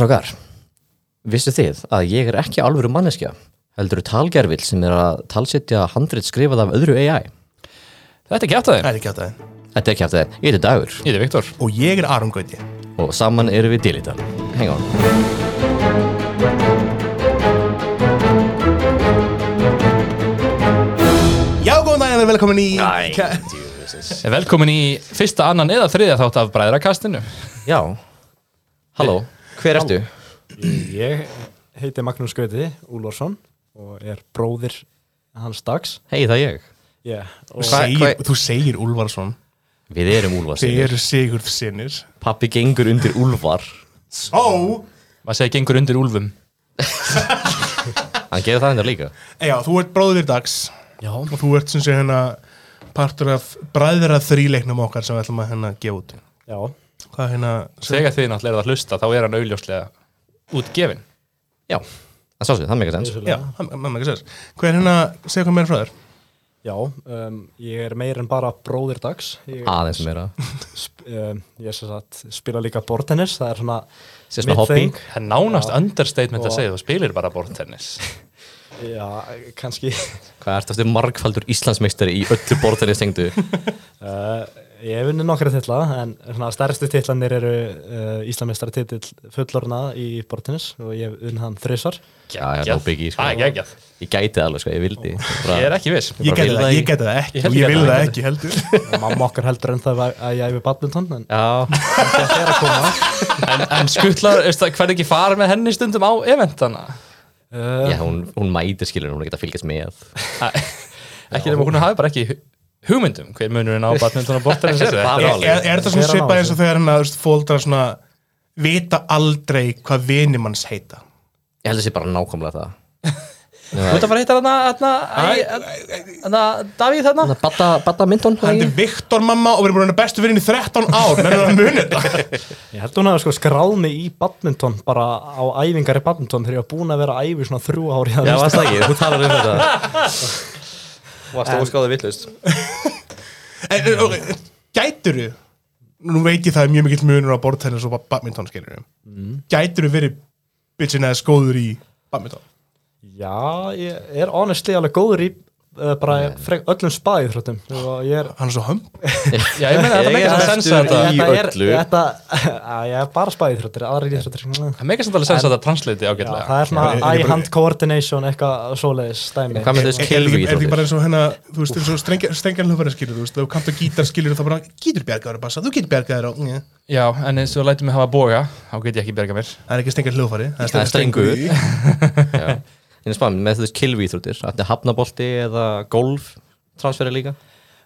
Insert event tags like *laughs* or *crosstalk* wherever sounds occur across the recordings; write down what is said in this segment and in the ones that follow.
Strákar, vissu þið að ég er ekki alvöru manneskja heldur talgerfill sem er að talsetja handrit skrifað af öðru AI Þetta er kjátt að Það er ekki átt að Þetta er ekki aftur það, ég heiti Dagur. Ég er Viktor. Og ég er Aron Gauti. Og saman erum við Dilital Hang on. Já, góðan daginn og velkomin í Velkomin í fyrsta, annan eða þriðja þátt af Bræðrakastinu. Já, halló, hver ertu? Ég heiti Magnús Gauti Úlfarsson og er bróðir hans dags. Hei, það ég. Yeah. Segir, hvað- þú segir Úlfarsson. Við erum Þið Úlfarsinir eru Sigurð sinnir Pappi gengur undir Úlfar. Ó! Maður segir gengur undir úlfum. Hann gerir það hennar líka. Já, þú ert bróðir dags. Já. Og þú ert sem sé hérna Partur af bræðra þríleiknum okkar Sem við ætlum að hérna gefa út. Já, Hvað hérna Þegar þið náttúrulega eru að hlusta þá er hann augljóslega útgefin Já, það sá sér, það meika sens. Já, það það ekki sér Hvað er hérna, segja hvað meira frá þér. Já um, ég er meir en bara bróðir dags. Ég, Aðeins meira. sp um, ég sagt, spila líka bortennis það er svona svona hobby. thing. Það er nánast understatement að Og- segja þú spilir bara bortennis Já, kannski. Hvað ert aftur margfaldur Íslandsmeistari í öllu bortinni stengdu? *laughs* uh, Ég hef vunnið nokkra titla en svona stærstu titlanir eru uh, Íslamestara titill fullorna í bortennis og ég hef vunnið hann þrisvar. Já, no biggie, sko. Það er geggjað. Ég gæti það alveg, sko, ég vildi. Ég er ekki viss. Ég bara það, það ég ekki. geti það ekki. Ég ég ég vil það það ekki heldur. Mamma okkar heldur en það að ég æfi badminton en Já, þetta er að koma En, en skuttlar, hvernig ekki fara með henni stundum á eventana? uh, já hún, hún mætir skilur, hún er ekki að fylgjast með. Ekki nema hún hafi bara ekki hugmyndum hver munurinn á badminton og bortennis er. Það Er, er er, er þetta svona svipað eins og þegar hérna þú veist, fóldrar svona Vita aldrei hvað vinir manns heita? Ég held að það sé bara nákvæmlega það. *laughs* Þú ert að fara að hitta þarna, þarna, þarna, Davíð að batta, batta myndun Hann er Viktor mamma og við erum búin að bestu vinni í 13 ár. Menn að muni þetta. *laughs* Ég held hún að sko skráð mig í badminton bara á æfingar í badminton þegar ég var búin að vera að æfi svona þrjú ári Já, það ekki, þú talar um þetta *laughs* Varst þú skáðið vittlust *laughs* En, ok, Gæturu Nú veit ég það er mjög mikill munur á bortennis og badminton skilur mm. Gæturu verið bitchin eða skóður í badminton? Já, ég er honestly alveg góður í bara frek, öllum ég er Hann er svo hömm Já, ég meina þetta *laughs* meikar samt sens bestur að þetta í- þetta. Er, öllu. þetta, *laughs* að ég er bara spaðið þrjóttir, aðra íþróttir Það meikar samt alveg sens að þetta translati Já, ágætlega. það er svona eye hand coordination eitthvað svoleiðis stæmi Hvað með Er ekki bara eins og hennar Þú veist eins og strengjar hljófari skilur Þú veist, þú kannt að gítar skilur þá bara Gítur bjargaður að bassa, þú getur bjargaður. Já, en eins og lætum mig hafa boga þá get ég ekki berga mér. Það er ekki strengjar hljófari *laughs* Er spam, með þessu kilvi íþróttir Þetta er hafnabolti eða golf Transferi líka?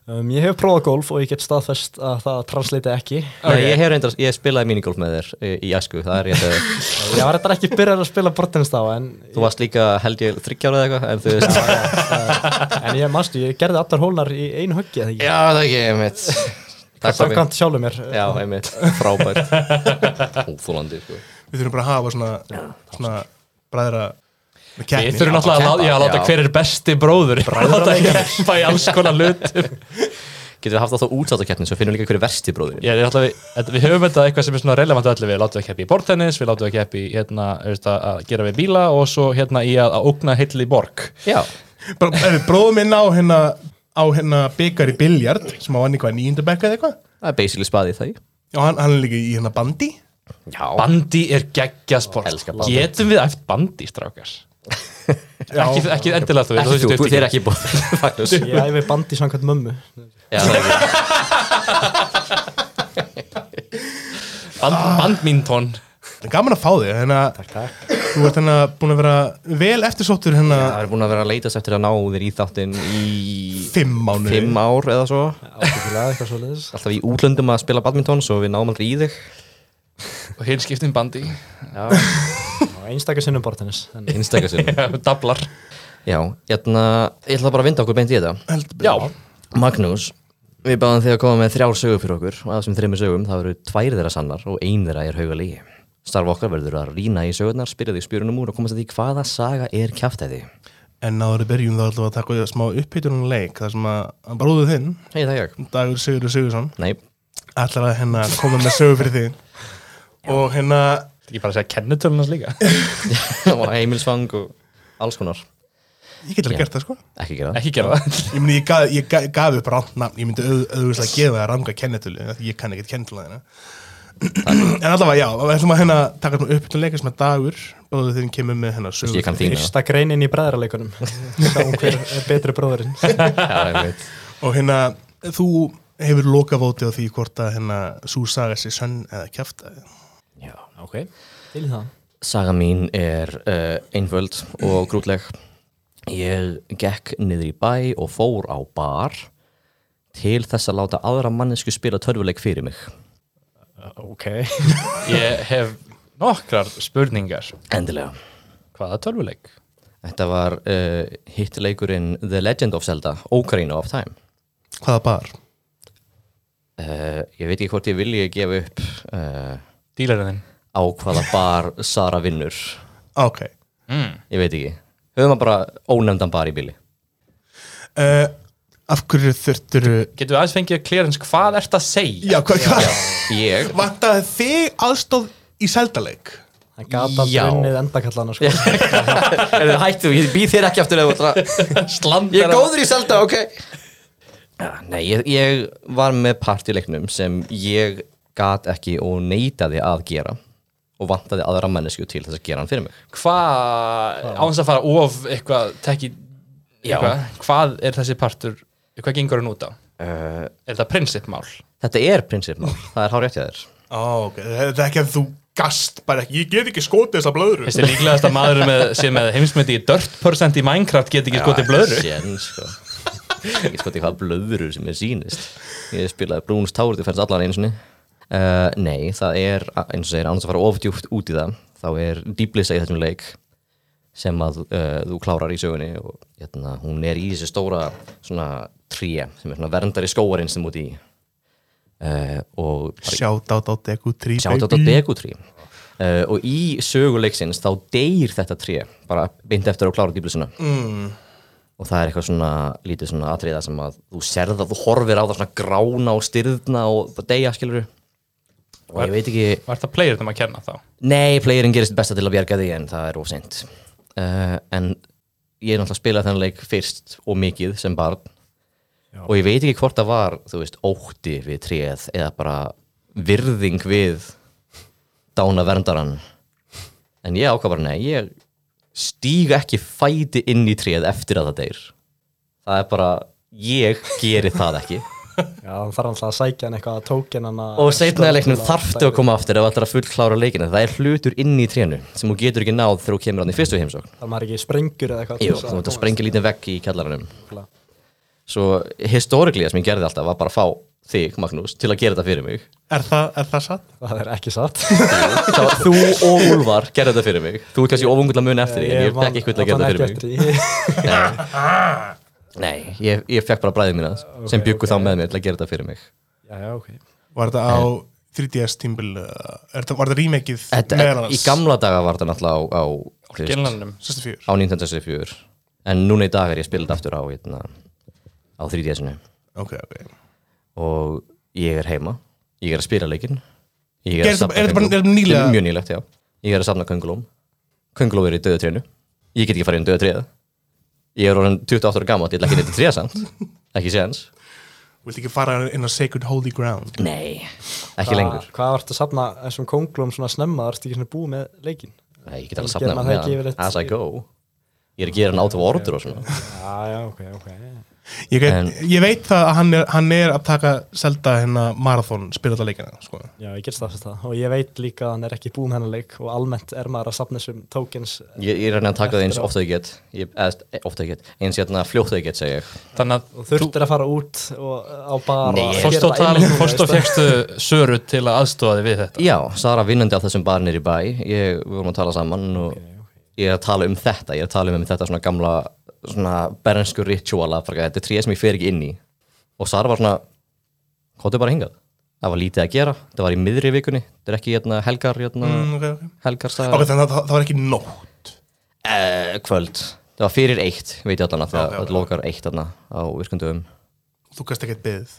Um, Ég hef prófað golf og ég get staðfest að það translate ekki. Nei, ég hef reyndar, ég spilaði minigolf með þér í, í æsku, það er ég að *laughs* Ég var þetta ekki byrjað að spila bortennis þá en, Þú varst líka, held ég, þryggjára eða eitthvað En þú veist. En ég manstu, ég gerði allar hólnar í einu ekki? Já, það ekki, einmitt. *laughs* Takk pabbi. Samkvæmt sjálfur mér. Já, einmitt, frábært. Óþólandi, sko. Við þurfum bara að hafa svona Svona bræðra Við þurfum náttúrulega að láta, já, að láta Já. hver er besti bróður Láta keppa í alls konar hlutum *laughs* Getur við haft það þá útsáttakeppni Svo finnum við líka hverju versti bróðurinn Ég er alltaf, við, við höfum þetta eitthvað sem er svona relevant öllu Við. Látum við keppi í bortennis, við látum við keppi í hérna, veist, að að gera við bíla og svo hérna í að, að ógna heilli borg. Já, bróðum inn á hérna á hérna byggar í biljard sem á hann eitthvað nýjundabekka eða eitthvað? Það er basically spaðið það í og hann, hann er líka í hérna bandi. Já, Bandi er geggjasport. Getum við eftir bandi, strákar? ekki, ekki endilega þú ekki þú, þú þú þér ekki *laughs* Magnús. Ég æfi bandi samkvæmt mömmu. Já, er Band, Bandmíntón Það er gaman að fá þig hérna, Takk, takk. þú ert hérna búin að vera vel eftirsóttur hérna. Það er búin að vera að leitast eftir að ná þér í þáttinn í fimm fimm ár eða svo. Alltaf í útlöndum að spila badminton Svo við náum aldrei í þig og hinn skiptin bandi Já, *laughs* Og einstakar sinnum bortennis en, einstakar sinn *laughs* Dablar. Já, hérna, ég ætla bara að vinda okkur beint í þetta. Já, Magnús, við báðum þig að koma með þrjár sögur fyrir okkur og að þessum þreymur sögum það eru tvær þeirra sannar og ein þeirra er hauga lígi. Starf okkar verður að rýna í sögurnar, spyrja þig spyrunum úr og komast að því hvaða saga er kjáftæði. En náður við byrjum þá ætlum við að taka smá upphýturinn leik þar sem að bróðu þinn, ég. Dagur Sigurður Sigursson Nei, ætlar að hérna koma með sögu fyrir þig og hérna Ekki bara að segja kennitölunars líka. *laughs* Og heimilsfang og alls konar. Ég get alveg gert það sko. Ekki gera það? Ekki gera það. Ég myndi, ég gaf, ég gaf, gaf upp rátt nafn. Ég myndi auð- auðvitað gefa það ranga því Ég kann ekkert kennetölu þeirna En allavega, já, við ætlum að hérna taka upp til leika sem er dagur. Báðu þegar kemur með hérna sögur ég kann þína. Fyrsta greinin í bræðraleikunum Sjáum *laughs* hver er betri bróðurinn *laughs* Já, ég veit. Og hérna, þú hefur lokavóti á því hvort að hérna Sú saga sér sönn eða kjafta Já. Ok Til það Saga mín er uh, einföld og grútleg. Ég gekk niður í bæ og fór á bar til þess að láta aðra mannesku spila törfuleik fyrir mig. Ok *laughs* Ég hef nokkrar spurningar Endilega. Hvaða tölvuleik? Þetta var uh, hitleikurinn The Legend of Zelda, Ocarina of Time. Hvaða bar? Uh, ég veit ekki hvort ég vilji gefa upp uh, Dílarinn á hvaða bar Sara vinnur. Ok mm. Ég veit ekki. Höfum að bara ónefndan bar í bíli. uh, Af hverju þurftur Getur við aðeins fengið clearance hvað ert að segja? Já, hvað hva? Ég, Vantaði þig aðstóð í seldaleik? Hann gata Já. brunnið endakallana sko. *laughs* er hættu, ég býð þér ekki aftur Ég er góður í Zelda, ok ja, Nei, ég, ég var með part í leiknum sem ég gat ekki og neitaði að gera og vantaði aðra mennesku til þess að gera hann fyrir mig Hvað, áns að fara of eitthvað, tekki Já. eitthvað, hvað er þessi partur hvað gengur hann út á? uh, Er þetta prinsipmál? Þetta er prinsipmál, *laughs* það er hár rétt hjá þér Ó, ok, þetta er ekki að þú gast bara ekki, ég get ekki skotið þessa blöðru Finnst þið líklegast að maður með, sé með heimsmyndi í dirt percent í Minecraft get ekki skotið blöðru? Sén, sko Ekki sko hvað blöðurur sem er sýnist Ég spilaði Brúns Tower Defense allan einu sinni uh, Nei, það er, eins og segir, annars að fara ofdjúft út í það þá er dýblisa í þessum leik sem að uh, þú klárar í sögunni og hérna, hún er í þessu stóra svona tré sem er svona verndari skóarinn sem út í. Uh, og át á Deku 3 sjátt á degutrí uh, og í söguleiksins þá deyr þetta tré bara beint eftir að klára dýblisuna. Mm. og það er eitthvað svona lítið svona atriða sem að þú serð að þú horfir á það svona grána og styrðna og deyja skilur og ég veit ekki Var þetta player þegar maður kenna þá? nei, playerinn gerist besta til að bjarga því en það er óseint uh, en ég er náttúrulega að spila þennan leik fyrst og mikið sem barn. Og ég veit ekki hvort það var þú veist, ótti við tréð eða bara virðing við dána verndaran en ég ákvað bara nei, ég stíg ekki fæti inn í tréð eftir að það deyr. Það er bara, ég geri það ekki Já, hann þarf alltaf að sækja hann eitthvað að tókin hann og setna í leiknum þarftu að koma aftur ef allir að fullklára leikinu, það er hlutur inn í trénu sem þú getur ekki náð þegar þú kemur hann í fyrstu heimsókn. Það maður ekki sprengur eða eitthvað Jú, þú ert að sprengja lítið vegg í kjallaranum. Svo historiklega sem ég gerði alltaf var bara að fá þig, Magnús, til að gera þetta fyrir mig. Er það, er það satt? Það er ekki satt. Það var þú og Úlfar gerði þetta fyrir mig. Þú ert kannski ofungull að muni eftir því En ég man- fekk ekki að gera þetta fyrir mig. *laughs* Nei, ég, ég fekk bara bræðið mína sem byggu þá með mér til að gera þetta fyrir mig. Já, já, ok. Var þetta á 3DS tímbil þetta, Var þetta þetta, meðal annars? Í gamla daga var þetta náttúrulega á, á, þú veist, Gilnanum 64 á Nintendo 64 En núna í dag er ég spilað aftur á, hérna, á 3DS-inu Ok, ok. Og ég er heima. Ég er að spila leikinn. Ég Er að er þetta bara- er nýlega? Mjög nýlegt, já. Ég er að safna köngulóm. Köngulóm er í döðu trénu. Ég get ekki farið inn döðu tréð Ég er orðin 28 ára gammal, ég ætla ekki neitt í tréð samt. *laughs* Ekki séðans Viltu ekki fara inn á Sacred Holy Ground? Nei, ekki lengur. Hvað vartu að safna þessum konglum svona snemma? Það ertu ekki svona búið með leikin Nei, ég get alveg safnað það með yfirleitt? As I go. Ég er að gera hann out of order og svona. Já, já, ok, ok Ég, get, En- ég veit það að hann er, hann er að taka Zelda hérna marathon spilata leikina sko. Já, ég get stafsast það. Og ég veit líka að hann er ekki búið með hennar leik Og almennt er maður að safna þessum tokens Ég, ég er að reyna að taka það eins ofta ég get. Ég, eða, ofta ég get, eins hérna fljótt ég get segi ég. Þannig að Og þurftir að fara út og, á bar Nei, og ég- fórst og fegstu Söru til að aðstofa þig við þetta? Já, Sara vinnandi á þessum barnir í bæ. Ég, við vorum að tala saman og ég er að tala um þetta. Ég er að tala um þetta svona gamla svona berensku rituala þetta er tríð sem ég fer ekki inn í. Og Sara var svona hvað er bara hingað. Það var lítið að gera, það var í miðri vikunni þetta er ekki hérna, helgar hérna, mm, okay, okay. helgarstaðar ok, þannig að það, það var ekki nótt. Eh, kvöld, það var fyrir eitt veit ég allan að það Ok, ok. okay, lokar eitt á virkundum. Þú gast ekkert byggð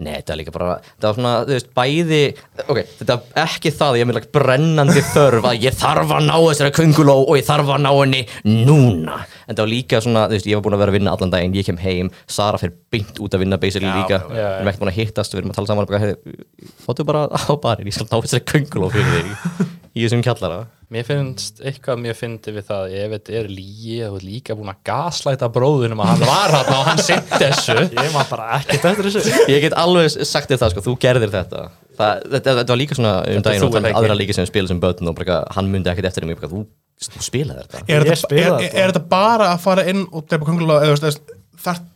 Nei, þetta er líka bara, þetta var svona, þú veist, bæði, ok, þetta er ekki það að ég er með like, brennandi þörf að ég þarf að ná þessari könguló og ég þarf að ná henni núna. En þetta var líka svona, þú veist, ég var búin að vera að vinna allan daginn, ég kem heim, Sara fyrir beint út að vinna basically Já, líka, við erum ekki búin að hittast, við erum að tala saman og bara, hey, fóttu bara á barinn, ég skal ná þessari könguló fyrir þig í þessum kjallara. Mér finnst eitthvað mér fyndi við það ef þetta er lígi og líka búin að gaslæta bróðunum að hann var hann og hann sitt þessu Ég var bara ekkert eftir þessu Ég get alveg sagt þér það, sko, þú gerðir þetta. Það, þetta, þetta var líka svona um Þetta daginn og er þannig ekki. aðra líki sem spila sem börn og bara, eitthvað, hann myndi ekkert eftir bara, þú, þú spilaði þetta. Er Ég þetta, er, spila er, þetta. er þetta bara að fara inn og drepa kongulá eða þart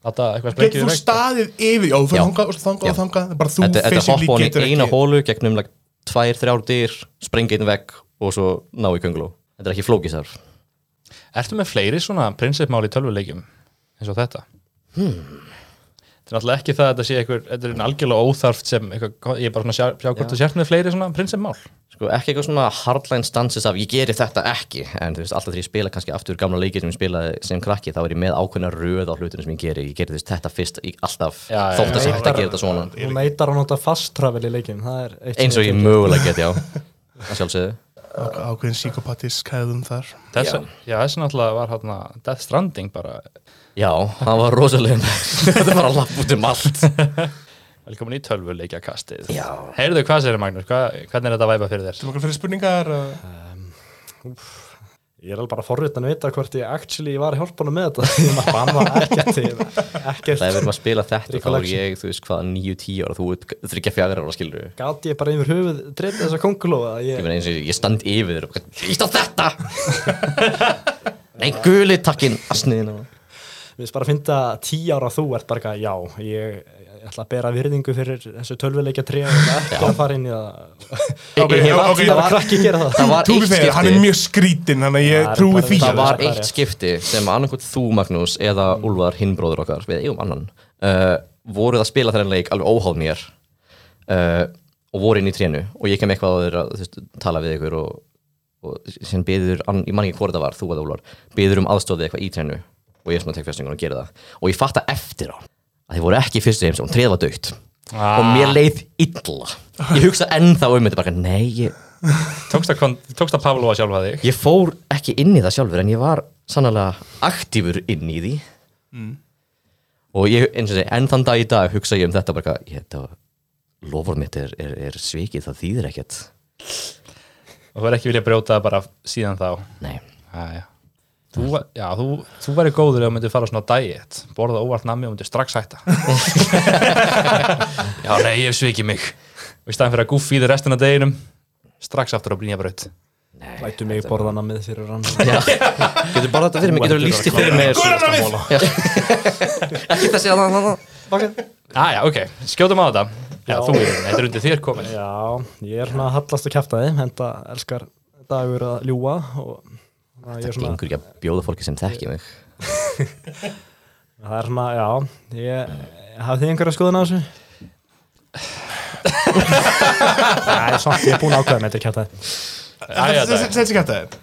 Þetta eitthvað getur sprengið þú staðið yfir, já, þú fyrir þangað og þangað og þangað, bara þú Þetta, þetta physically hoppa hann getur í eina ekki hólu gegnum like, tvær, þrjár dyr, sprengi einn vegg og svo ná í könguló. Þetta er ekki flókisar. Ertu með fleiri svona prinsipmál í tölvuleikjum eins og þetta? Hmm. Þetta er náttúrulega ekki það að þetta sé eitthvað, þetta er algjörlega óþarft sem eitthvað, ég er bara svona að sjá, sjá hvort þú sért með fleiri svona prinsipmál. Sko, ekki eitthvað svona hardline stances af ég geri þetta ekki, en þú veist, alltaf þegar ég spila kannski aftur gamla leikir sem ég spilaði sem krakki þá er ég með ákveðna röð á hlutinu sem ég geri ég geri þú veist, þetta fyrst, ég, alltaf þótt að sé hægt að gera þetta svona Hún neitar að nota fast travel í leikin Það er eins og ég mögulega get, já *laughs* að sjálfsögðu ákveðin psykopatisk hefðum þar Þess, já, þessi náttúrulega var hérna Death Stranding bara Já, það var rosalega *laughs* þetta var að lappa út um allt *laughs* velkomin í tölvuleikjakastið. Já. Heyrðu, hvað sér Magnús? Hvað, hvernig er þetta að væpa fyrir þér? Þú maður fyrir spurningar uh, Ég er alveg bara forritan að vita hvort ég actually var hjálpunum með þetta. *laughs* Ég maður banna ekkert Það er verið að spila þetta þá er ég, þú veist hvað, 9-10 ára þú ert þryggja fjagra ára skilur ég Gat ég bara yfir höfuð dreipið þessa kongulóa ég, og ég stend yfir þér Íst á þetta! *laughs* Nei, guli takkin Asniðin Við finnst bara að finna tíu ára þú ert bara já, ég, ég ætla að bera virðingu fyrir þessu tölvuleikja tré og ekki að fara inn í það. Ok, Ég- ég var- ok, það Það. Var eitt fair, hann er skipti. mjög skrítin Þannig að Það ég trúi því. Það. Það var eitt skipti sem annarkvæmt þú Magnús eða Úlfar hinn bróður okkar við eigum annan uh, voruð að spila þennan leik alveg óháð mér uh, og voru inn í trénu. Og ég kem eitthvað á þeir að þú veist, tala við ykkur og, og sem beður, ég man ekki hvort það var, þú að Úlfar beður um aðstofið eitthvað í trénu. Og ég er svona að tek fyrstingun og gera það. Og ég fatta eftir á að þið voru ekki fyrstu heimsón, tréð var dögt og mér leið illa. Ég hugsa ennþá um þetta bara, nei, ég, Tókst að, Pavlova sjálfa þig? Ég fór ekki inn í það sjálfur en ég var sannlega aktífur inn í því. Og ég, eins og segi, enn þann dag í dag hugsa ég um þetta bara ég, þetta lofur mitt er, er, er svikið, það þýðir ekkert. Og þú er ekki vilja brjóta bara síðan þá? Nei, Æja. Þú, já, þú, þú væri góður ef þú myndir fara á svona diet borða óvart nammi og myndir strax hætta. *laughs* Já, nei, ég svikið mig. Og í staðin fyrir að guffi í þið restina deginum strax aftur á brínjabraut Lætu mig borðana með fyrir hann. *laughs* Já, getur bara þetta fyrir mig, getur líst í fyrir mig? *laughs* ekki þessi að það Æja, ok, skjótum á þetta. Já, þú er þetta er undir þér komin Já, ég er að hallast að kæfta þið Henda elskar dagur að ljúa og er svona, gengur ekki að bjóða fólki sem þekki mig. *laughs* Það er svona, já ég, hafið þið einhverja skoðun á þessu? Nei, samt, ég er búin að ákveða með þetta Dagur. Þetta er kæft að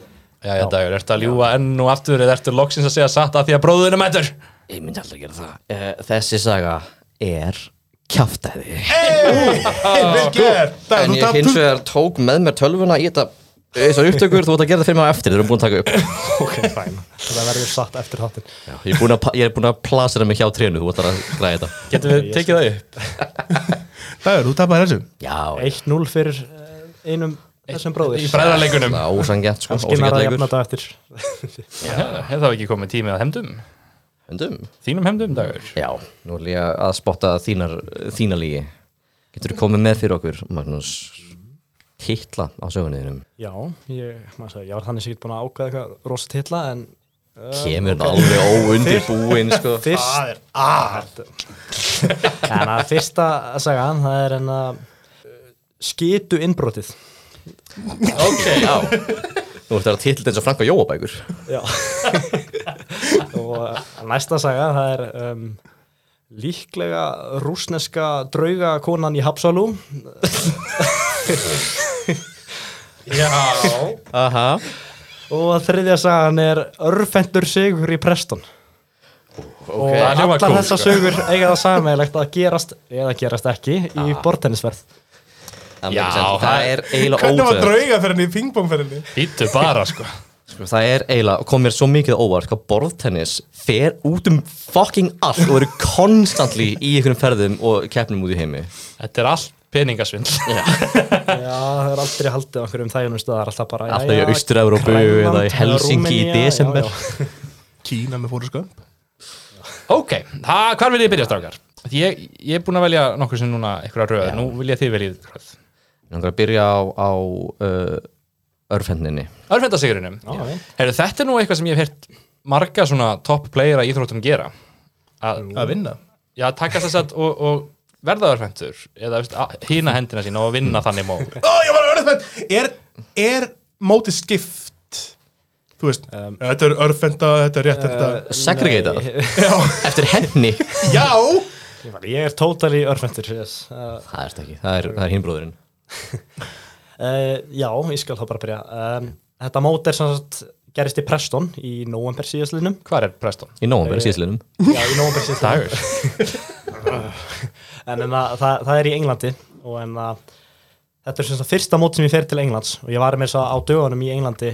Jæja, dagur, ertu að ljúga enn og aftur eða ertu loksins að segja satt að því að bróðinu mættur. Ég myndi aldrei gera það. Eh, Þessi saga er Vel gert. Það, En ég hins vegar tók með mér tölvuna í þetta Þessar upptökur, þú ert að gera það fyrir mig á eftir Þeir eru búin að taka upp. *laughs* Ok, fæn Það verður satt eftir þáttin Já, ég, er búin að, pa- ég er búin að plasera mig hjá trénu Þú ætlar að græða þetta. Getum við tekið það upp? *laughs* Dagur, þú tapaði þessu. Já, 1-0 fyrir eh, einum þessum bróðir. Í bræðarleikunum það er ósangjant sko, eftir. *laughs* Hefur þá ekki komið tímið að hemdum? Höndum Þínum hemdum, dagur? Já, nú er ég að spotta þínar, þína lígi Getur þú komið með fyrir okkur, Magnús Hittla á sögunniðinum Já, ég, sagði, ég var þannig sikkert búin að ákveða eitthvað rosa titla en uh, Kemur þetta alveg óundirbúin sko. fyrst Það er að en að fyrsta sagan það er en að skitu innbrotið. Ok, já. Nú ertu að titla eins og Frank og Jóabækur. Já. *laughs* Og uh, næsta saga það er um, líklega rúsneska draugakonan í Hapsalú *laughs* Já. Og þriðja sagan er örfendur sigur í Preston. Og hljómar allar cool, þessar sko. sögur eiga það sammeilegt að gerast eða gerast ekki í bortennisverð Já, það það- er eiginlega Hvernig var ótrúlega draugaferðinni í pingpongferðinni? Ítu bara sko. *laughs* Sko, Það er eiginlega, kom mér svo mikið óvart hvað borðtennis fer út um fucking allt og eru konstantli í einhvern ferðum og keppnum út í heimi. Þetta er allt peningasvindl. *laughs* Já, það er aldrei haldið á einhverjum þægjunum stöð, það er alltaf bara Alltaf í Grænland eða í eða Helsinki í desember. já, já. Kína með fóru skömp Ok, ha, hvar vil ég byrja strákar? Því Ég, ég er búin að velja nokkur sem núna einhverja röð, nú vil ég þið velja röð. Ég að byrja á, á uh, örfendinni. Örfendasigurinnum Þetta er nú eitthvað sem ég hef heyrt marga svona topp playera íþróttum gera. Að, að vinna. Já, taka þess að og, og verða örfendur eða hína hendina sína og vinna þannig mót? *laughs* Er, er mótið skipt? Þú veist, þetta er örfenda, þetta er rétt þetta Segregatað? Eftir henni? Já. Ég er totally örfendur yes. uh, Það er þetta ekki, það er, það er hinbróðurinn *laughs* uh, Já, ég skal þá bara byrja. Um, Þetta mót er sem sagt gerist í Preston í november síðastlinum Hvar er Preston? Í nóvamberi síðslinum Já, í november síðastlinum *laughs* En en að, það, það er í Englandi og en að þetta er sagt fyrsta mót sem ég fer til Englands og ég var með þess að á dögunum í Englandi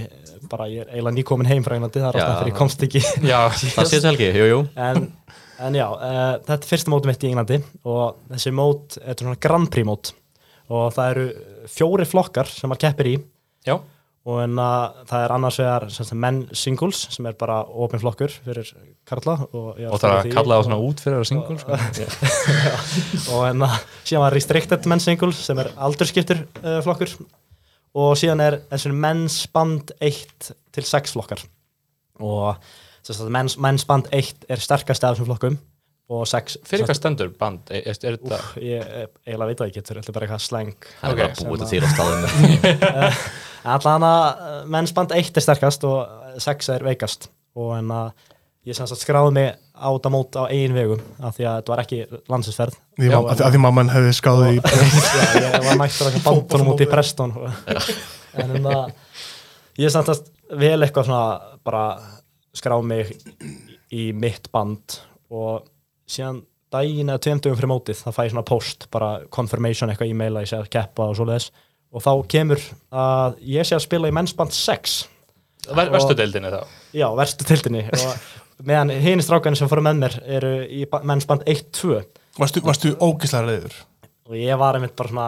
bara ég er eiginlega nýkomin heim frá Englandi það er alltaf fyrir komst ekki. Já, *laughs* Það síðast helgi, jú, jú. En, en já, uh, þetta er fyrsta mót mitt í Englandi og þessi mót, er svona Grand Prix mót og það eru fjóri flokkar sem maður keppir í já, og en að það er annars vegar menn singles sem er bara opin flokkur fyrir Karla og, ég og það fyrir að kalla það svona út fyrir að single sko. *laughs* og að síðan var restricted menn singles sem er aldurskiptur uh, flokkur. Og síðan er mennsband 1 til 6 flokkar. Og mennsband 1 er sterkast af þessum flokkum. Og 6 Fyrir hvað stendur band? Er, er, er þetta ég eh, eiginlega veit það ekki, þetta er bara eitthvað slang. Það er bara að þetta til á staðinu *laughs* allan að mennsband 1 er sterkast og 6 er veikast. Og að ég sem sagt skráði mig á þetta mót á eigin vegum af því að þetta var ekki landsinsferð Því, Já, að, að því mamman hefði skáði í Já, ég var mættur að bandunum út í Preston en en að ég er samt að vel eitthvað svona bara skrá mig í mitt band og síðan daginn eða tveim dögum fyrir mótið það fæ ég svona post, bara confirmation eitthvað e-mail að ég sé að keppa og svoleiðis. Og þá kemur að ég sé að spila í mennsband 6 Ver, Verstu deildinni þá? já, verstu tildinni *laughs* og meðan hini strákarnir sem fóru með mér eru í ba- mennsband 1-2 Varstu, varstu ógislega reyður? og ég var einmitt bara svona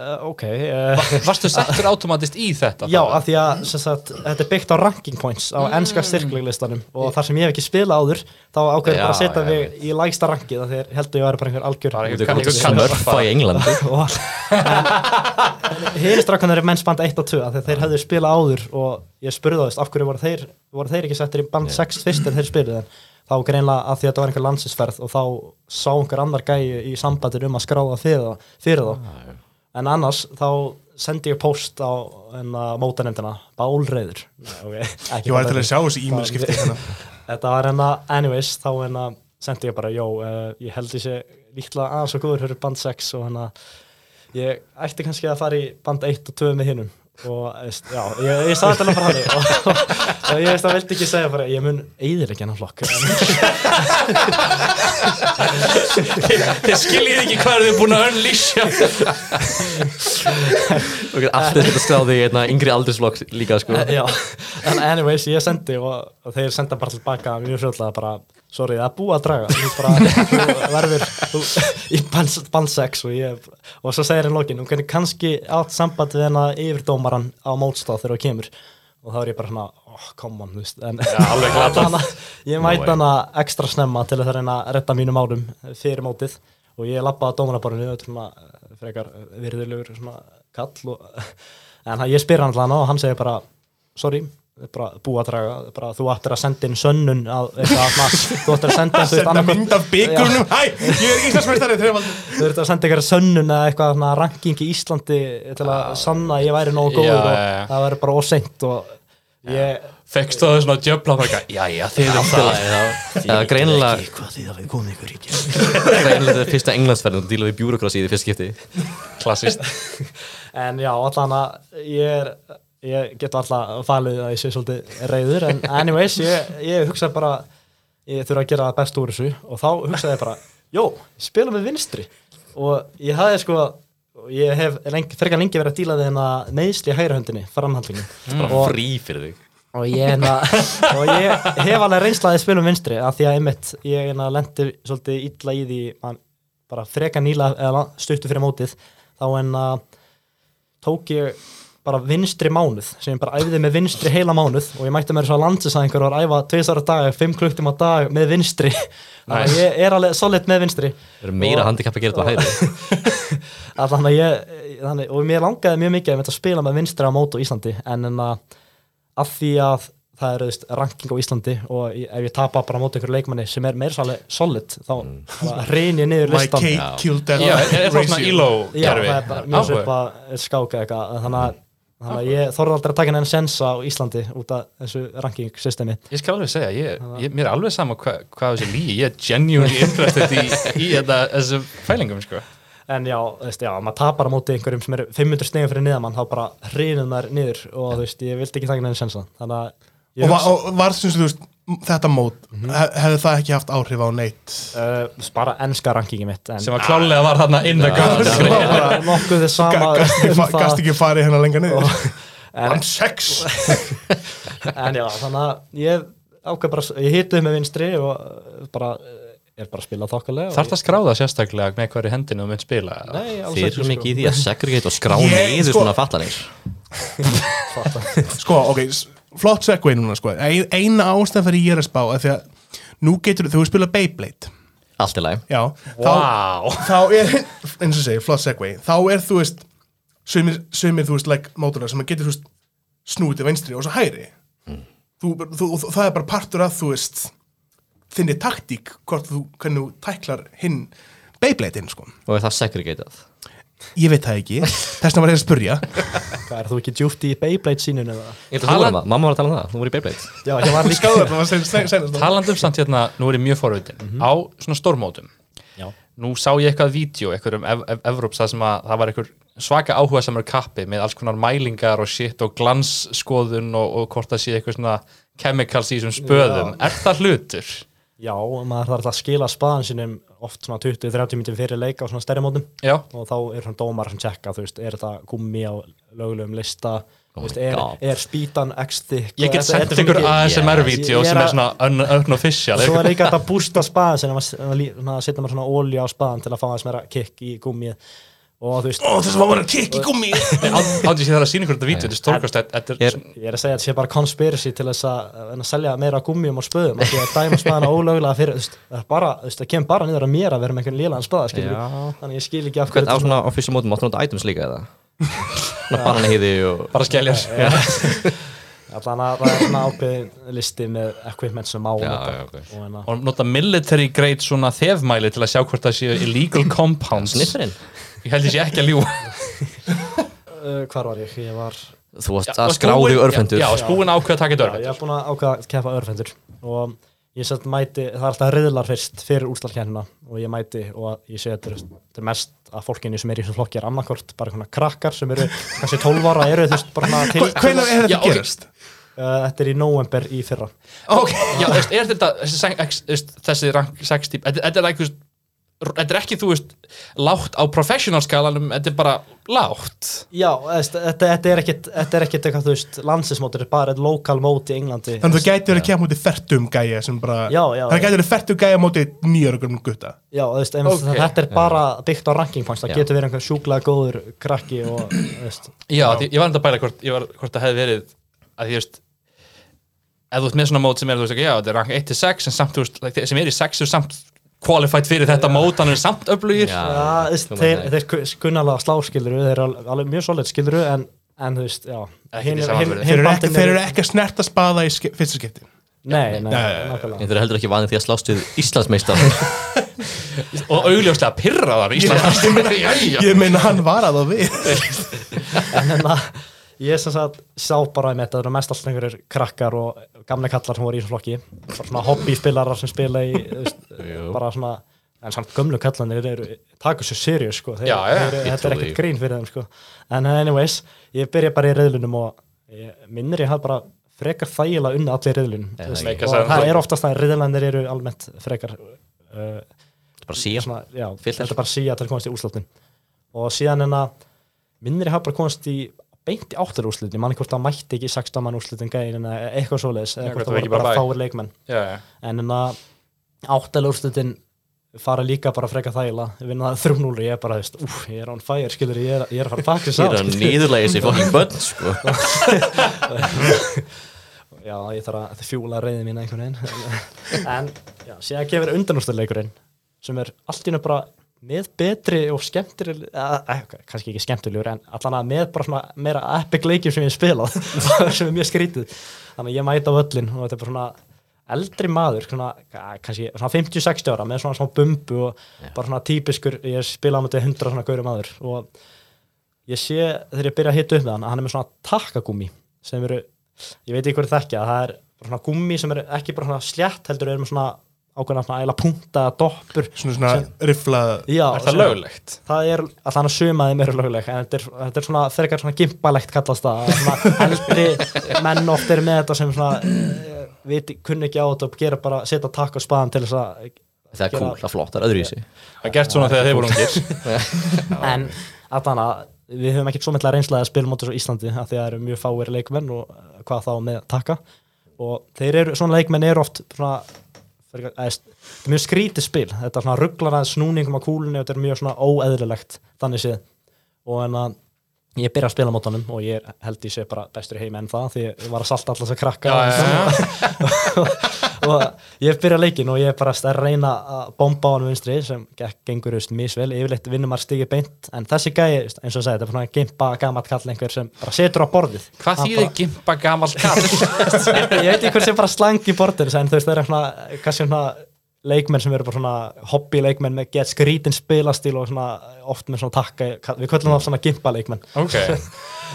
uh, ok uh, Varstu settur automatist í þetta? Já, af því að sem sagt, þetta er byggt á ranking points á ennska styrkleglistanum og þar sem ég hef ekki spilað áður þá ákveður bara að setja já, mig í lægsta rankið af því ég að vera bara einhver algjör Þú einhver- ert einhver smörfa í Englandi. Hýri strákanar er mennsband 1 og 2 af því að þeir hefðu *laughs* spilað áður og ég spurði það, af hverju voru þeir, voru þeir ekki settir í band 6 fyrst en þeir spiluð en þá greinlega af því að þetta var einhver landsinsferð og þá sá einhver annar gæi í sambandir um að skráða fyrir þá. en annars þá sendi ég post á mótanemndina, bálreiður Nei, okay, ekki Ég var bálreiður. að sjá þessi e-mail skipti hérna. *laughs* Þetta var hérna, anyways, þá hérna sendi ég bara, jó, uh, ég held sé líklega aðeins og góður fyrir band 6 og hérna, ég ætti kannski að fara í band 1 og 2 með hinnum og, já, ég, ég sagði þetta bara hann og, og ég veist að vildi ekki segja bara, ég mun eiðilegja hennar flokk. Þið skiljið ekki hvað þið er búin að getur alltaf þetta skráði í einna yngri aldursflokk líka sko. Já, en anyways, ég sendi og, og þeir senda bara tilbaka mjög fljóðlega bara, sorry, það er búið að draga. Þú, bara, *laughs* þú verður þú, í 6 og ég og svo segir hann lokin, þú hvernig kannski átt samband við hennar yfirdómaran á mótstáð þegar þú kemur? Og þá er ég bara svona, oh, come on, þú veist en Já, alveg glatað. hana, ég mæti hana ekstra snemma til að það reyna að redda mínum árum fyrir mótið. Og ég lappaði að dómaraborinu þetta er svona eh, frekar virðulegur svona kall og, en hann- ég spyr hann alltaf og hann segir bara er bara búið að draga bara, þú ættir að senda inn sönnun að, eitthvað, svona, þú ættir að senda Senda mynd af byggrunum Hæ, ég er Íslandsmeistari þrefaldur þú ert að senda eitthvað sönnun eða eitthvað svona, ranking í Íslandi til að sanna að ég væri nógu góður Já, og já. það væri bara óseint og ég Fekst það svona djöfla og bara, já, já, þið er það. Já, greinilega hvað því það við komið ykkur í Greinilega *laughs* þetta er fyrsta englandsferðin og díla við bjúrokrasi í því fyrst skipti. *laughs* Klassist En já, allan að ég er ég get alltaf falið að ég sé svolítið reyður en anyways, ég, ég hugsa bara ég þurfa að gera það best úr þessu og þá hugsaði ég bara, jó, spila með vinstri. Og ég hafði sko ég hef frekar lengi verið að díla við hennar neðsli hægra höndinni, framhandlingin Bara og, frí fyrir þig. Og, ég, hérna, *laughs* og ég hef alveg reynslaði spilum vinstri af því að einmitt, ég hérna, lendi svolítið illa í því man, bara frekar nýla eða stuttu fyrir mótið þá en að tók ég bara vinstri mánuð sem ég bara æfði með vinstri heila mánuð og ég mætti mér svo að landsisæðingur og að æfa tveisara dag, fimm kluktum á dag með vinstri. Þannig að ég er alveg solid með vinstri. Það eru meira handikapp að gera þetta á hægri. *laughs* Að þannig að ég þannig, og mér langaði mjög mikið að að spila með vinstri á mót á Íslandi en en að af því að það er veist, ranking á Íslandi og ef ég tapa bara mót einhverju leikmanni sem er meira svolítið solid þá mm. reyn ég niður My listan cake killed that Já, það svona ratio. Já, það er bara mjög svipa skáka eitthvað. Þannig að, þannig að ég þorði aldrei að taka henni sensa á Íslandi út af þessu ranking systemi Ég skal alveg segja, ég, ég, mér er alveg sama hva, hvað þessi lígi, ég er genuinely interested í, í þetta, þessu fælingum sko. en já, þú veist, já, maður tapar á móti einhverjum sem er 500 stegum fyrir niðamann þá bara reynir maður niður og þú veist, ég vildi ekki taka henni sensa þannig að Og, va hugsa- og var þú veist þetta mót, hef, hefði það ekki haft áhrif á neitt uh, bara ennska rankingi mitt en sem var klálega var þarna in the bara nokkuð þess sama ekki, um ekki farið hérna lengra niður? En, *laughs* Hann sex. *laughs* En já, þannig að ég ákveð bara, ég hituði með vinstri og uh, bara, uh, er bara að spila þokkalega Þarf það að skráða sérstaklega með hverju hendinu þú mynd spila? Nei, alls ekki, eru sko. mikið í því að segregate og skrá Ég, niður sko- svona fallanir *laughs* Sko, ok, s- flott segway núna sko. Ein, Eina ástæð fyrir ég er að spá er því að nú getur þú spila Beyblade. Allt í lagi. Já, Vá. þá, þá er eins og segi, flott segway. Þá er þú veist sumir, sumir þú veist, like mótorar sem að getur þú veist snúið til venstri og svo hægri. Þú, þú, þú, það er bara partur af þú veist þinni taktík hvort þú, þú tæklar hinn Beyblade-inn sko. Og er það segregatað ég veit það ekki, þessna var ég að spurja Hvað, er þú ekki djúpt í Beyblade sínun eða? Ég held að þú voru það, mamma var að tala um það, þú voru í Beyblade. Já, ég var *laughs* líka skáður, það var sen- sen- senast. Talandum samt hérna, nú er ég mjög forvitin. Á svona stórmótum. Já. nú sá ég eitthvað vídeo, eitthvað um ev ev Evróps það sem að það var eitthvað svaka áhuga samar kappi með alls konar mælingar og shit og glansskoðun og, og hvort það sé eitthvað svona chemicals í þessum spöðum. Er það hlutur? Já, maður þarf alltaf að skila spaðan sínum oft svona 20-30 mínutum fyrir leika á svona stærri mótum. Já, og þá er svona dómar sem tjekka, þú veist, er þetta gummi á lögulegum lista? Oh veist, er, er spýtan x þykk ég get Þetta- þetta svo ykkur ASMR-vídeó sem er að- svona un unofficial Svo er líka hægt að bústa spaðan sem að setja maður svona ólja á spaðan til að fá aðeins meira kikk í gummið og þú veist, þess *laughs* að maður var að kikki gummi Átti ég þarf að sína ykkur þetta vídeo, þetta er stórkast þetta ég er að segja að þetta sé bara conspiracy til þess að, að selja meira gummjum og spöðum og því að dæma *laughs* spaðana ólögulega fyrir, þú veist, það er bara, það bara niður að mér að vera með einhvern skilur Já. þannig ég skil ekki af Hvern á svona á fyrstu mótum áttu nátt items líka eða? *laughs* Svona bananheiði og bara skelljar Þannig að það er svona ákveðin listi með equipment sem má Já, nota. já, ok. og hérna, og nota military grade svona þefmæli til að sjá hvort það séu illegal compounds Snifferinn ég held sé ekki að ljúa uh, hvar var ég? Ég var, Þú varst að skráði örfendur já, já, spúin ákveð að taka já, þetta ég er búin að ákveða að keppa örfendur og ég sett mæti, það er alltaf riðlar fyrst fyrir úrstalkennina og ég mæti og ég sé þetta er- þetta er mest að fólkinu sem er í þessum flokki er annarkort bara svona krakkar sem eru kannski 12 ára eru þú veist bara svona til Hvenær er þetta Já, ok. gerast? uh, þetta er í november í fyrra. Ok, já, veist, er þetta þessi, þessi rank 60 þetta þetta er ekki þetta er ekki, þú veist, lágt á professional skalanum, þetta er bara lágt Já, veist, þetta, þetta er ekkit þetta er ekkit eitthvað, þú veist, landsinsmótur þetta er bara eitt lokal mót í Englandi þannig að þú gæti verið að kemja mútið fertum gæja sem bara Já, já, Það já. gæti verið fertum gæja mútið nýjörgum gutta Já, þú veist, okay. Ok. þetta er bara byggt á ranking points, það Já. getur verið einhver sjúklega góður krakki og, þú veist, já, því, ég var enda að bæla hvort, ég var, hvort það hefði verið að því, þú veist ef þú ert með svona mót sem er, þú veist, ekki, já, þetta er rank 1-6 en samt, þú veist, sem er í 6 er samt qualified fyrir þetta mót, hann er samt öflugir. Ja, þeir, þeir ku- kunna alveg að slá skiluru, þeir eru alveg- alveg mjög solid skiluru, en, en þú veist, já. Hin- hin- hin Þeir eru ekki, þeir eru ekki að snerta spaða í fyrsta skipti. Nei, nei, Nei, Þeir eru heldur ekki vanið því að slást við Íslandsmeistar. *laughs* Og augljóslega pyrraðar Ísland Ég meina hann var að það við. *laughs* En en að ég sem sagt sá bara með þetta, það eru mest alltaf einhverjir krakkar og gamle kallar sem voru í þessum flokki. Bara svona hobbyspilarar sem spila í veist, bara svona en samt gömlu kallanir eru taka svo serious sko, þeir, Já, já, þeir, þetta er ekkert grín fyrir þeim sko. En anyways, ég byrja bara í reyðlunum og ég minnir ég hafði bara frekar þægilega unni allir riðlun Eða og það er oftast að riðlandir eru almennt frekar uh, bara síðan svona, já, þetta er bara síða til að komast í úrslutin og síðan en að minnir ég hafa bara komast í beint í áttur úrslutin, ég man ekki hvort það mætti ekki 16 mann úrslutin gæðin eða eitthvað svoleiðis eða hvort það voru bara fáir leikmenn já, já. en en að áttalega úrslutin fara líka bara frekar þægilega vinna það 3-0 og ég er bara, þú veist, úf, ég er on fire skilur, ég er, ég er að fara að baka Ég er að nýðurlega þessi fokking *laughs* bönn sko. já, ég þarf að fjúla reyðið mín einhvern veginn *laughs* en já, síðan gefur undanúrsluleikurinn sem er allt í hennu bara með betri og skemmtileg eh, kannski ekki skemmtilegur en allan að með bara svona meira epic leikjum sem ég spilað. *laughs* Sem er mjög skrítið. Þannig að ég mæta völlin og þetta er bara svona eldri maður, svona, kannski svona 50-60 ára með svona svona bumbu og bara svona típiskur, ég spila á mjög 100 svona gauri maður. Og ég sé þegar ég byrja að hita upp með hann að hann er með svona takkagúmi sem eru, ég veit ekki hverju þekkja það er svona gúmi sem er ekki bara svona slétt heldur er með svona ákveðna æla punta doppur svona svona rifla Já, Er það löglegt? það er allan að sumaði meira löguleg en þetta er, þetta er svona þegar svona gimpalegt kallast það. Að svona eldri menn oft eru með þetta sem svona uh, viti, kunni ekki á þetta og gera bara setja takk á spaðan til þess að Það er cool, það er flott, það er öðru í sig Það er gert svona þegar þeir voru ungir. *laughs* En allan að við höfum ekkert svo myndlega reynslega að spila móti svo Íslandi af því að það eru mjög fáir leikmenn og eh, hvað þá með takka og þeir eru, svona leikmenn eru oft svona mjög skrítið spil. Þetta er svona rugglar að snúningum á kúlunni og þetta er mjög svona óeðlilegt þannig séð. Og en að ég byrja að spila mót honum og ég held ég sé bara bestur í heimi en það því ég var að salta alltaf að krakka Já, já, *laughs* og ég byrja leikin og ég bara að reyna að bomba á hann vinstri sem gengur just misvel, yfirleitt vinnur maður stigið beint en þessi gæi, eins og ég segi, þetta er svona gimpa gamalt kall einhver sem bara setur á borðið. Hvað þýðir gimpa gamall kall? *laughs* ég veit ekki hver sem bara slangi borðið en þú veist það er svona, kannski svona leikmenn sem eru bara svona hobby leikmenn með gett skrítin spilastíl og svona oft með svona takka, við köllum það svona gimpa leikmenn ok, *laughs*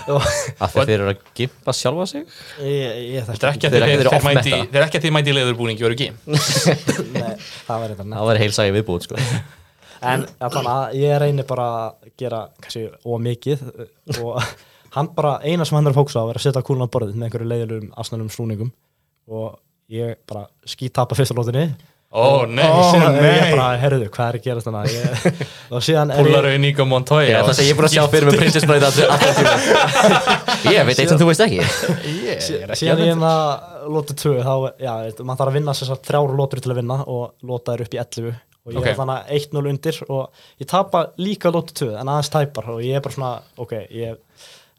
Af því að þeir eru að gimpa sjálfa sig? Ég, ég þetta er ekki að Þeir eru- þeir þeir þeir þeir ekki að þeir mæti í leðurbúningi og eru gim *laughs* Nei, það verður þetta Það var heil sægi viðbúð sko. *laughs* en allan að ég reynir bara að gera kannski ómikið og hann bara, eina sem hann er að fóksa á er að setja kúlun á borðið með einhverju leiðilegum asnalum snúningum og ég bara skítapa fyrsta lótinni Ó, nei, Ó, síðan er ég nei. bara, herruðu, hvað er að gera þannig ég, *laughs* og síðan er Púlar ég við Nico Montoya Ég ég er búin að sjá fyrir með Princess Bride alltaf tíma *laughs* Ég veit eitt sem þú veist ekki. *laughs* Ég er síðan að ég er að lóta tvö þá, já, maður þarf að vinna þessar þrjára lótur til að vinna og lóta þær upp í 11 og ég Ok. er þannig að 1-0 undir og ég tapa líka lóta tvö en aðeins tæpar. Og ég er bara svona, ok, ég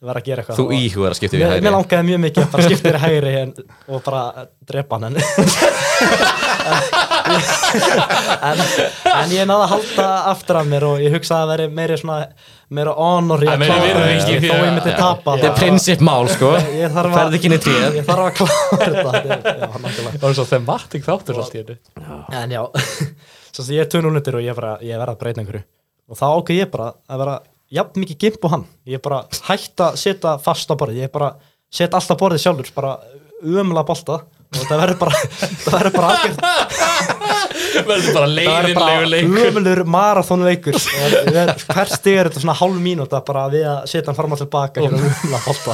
verð að gera eitthvað Þú íhugar að skipta við Mér, mér hægri. langaði mjög mikið að bara skipta þér í hægri en, og bara drepa hann en, en, en ég náði að halda aftur af mér og ég hugsaði að veri meiri svona meira honor í að klára þetta, þó að- ég myndi tapa. Þetta er prinsip mál sko. Ég þarf að Ferð ekki inn í tréð. ég þarf að klára þetta. Já, nákvæmlega. Það er svo thematic þáttur en já, *laughs* svo að ég er 2-0 undir og ég, bara, ég verð að breyta einhverju. Og þá ákveð ég bara að vera jafn mikið gimp og hann. Ég bara hætt að setja fast á borðið. Ég bara setja alltaf borðið sjálfur bara umla bolta og það *laughs* verður bara það verður bara algjörð það verður bara marathónleikur hver stig er þetta svona hálf mínúta bara við að setja hann fram og tilbaka hérna og umla bolta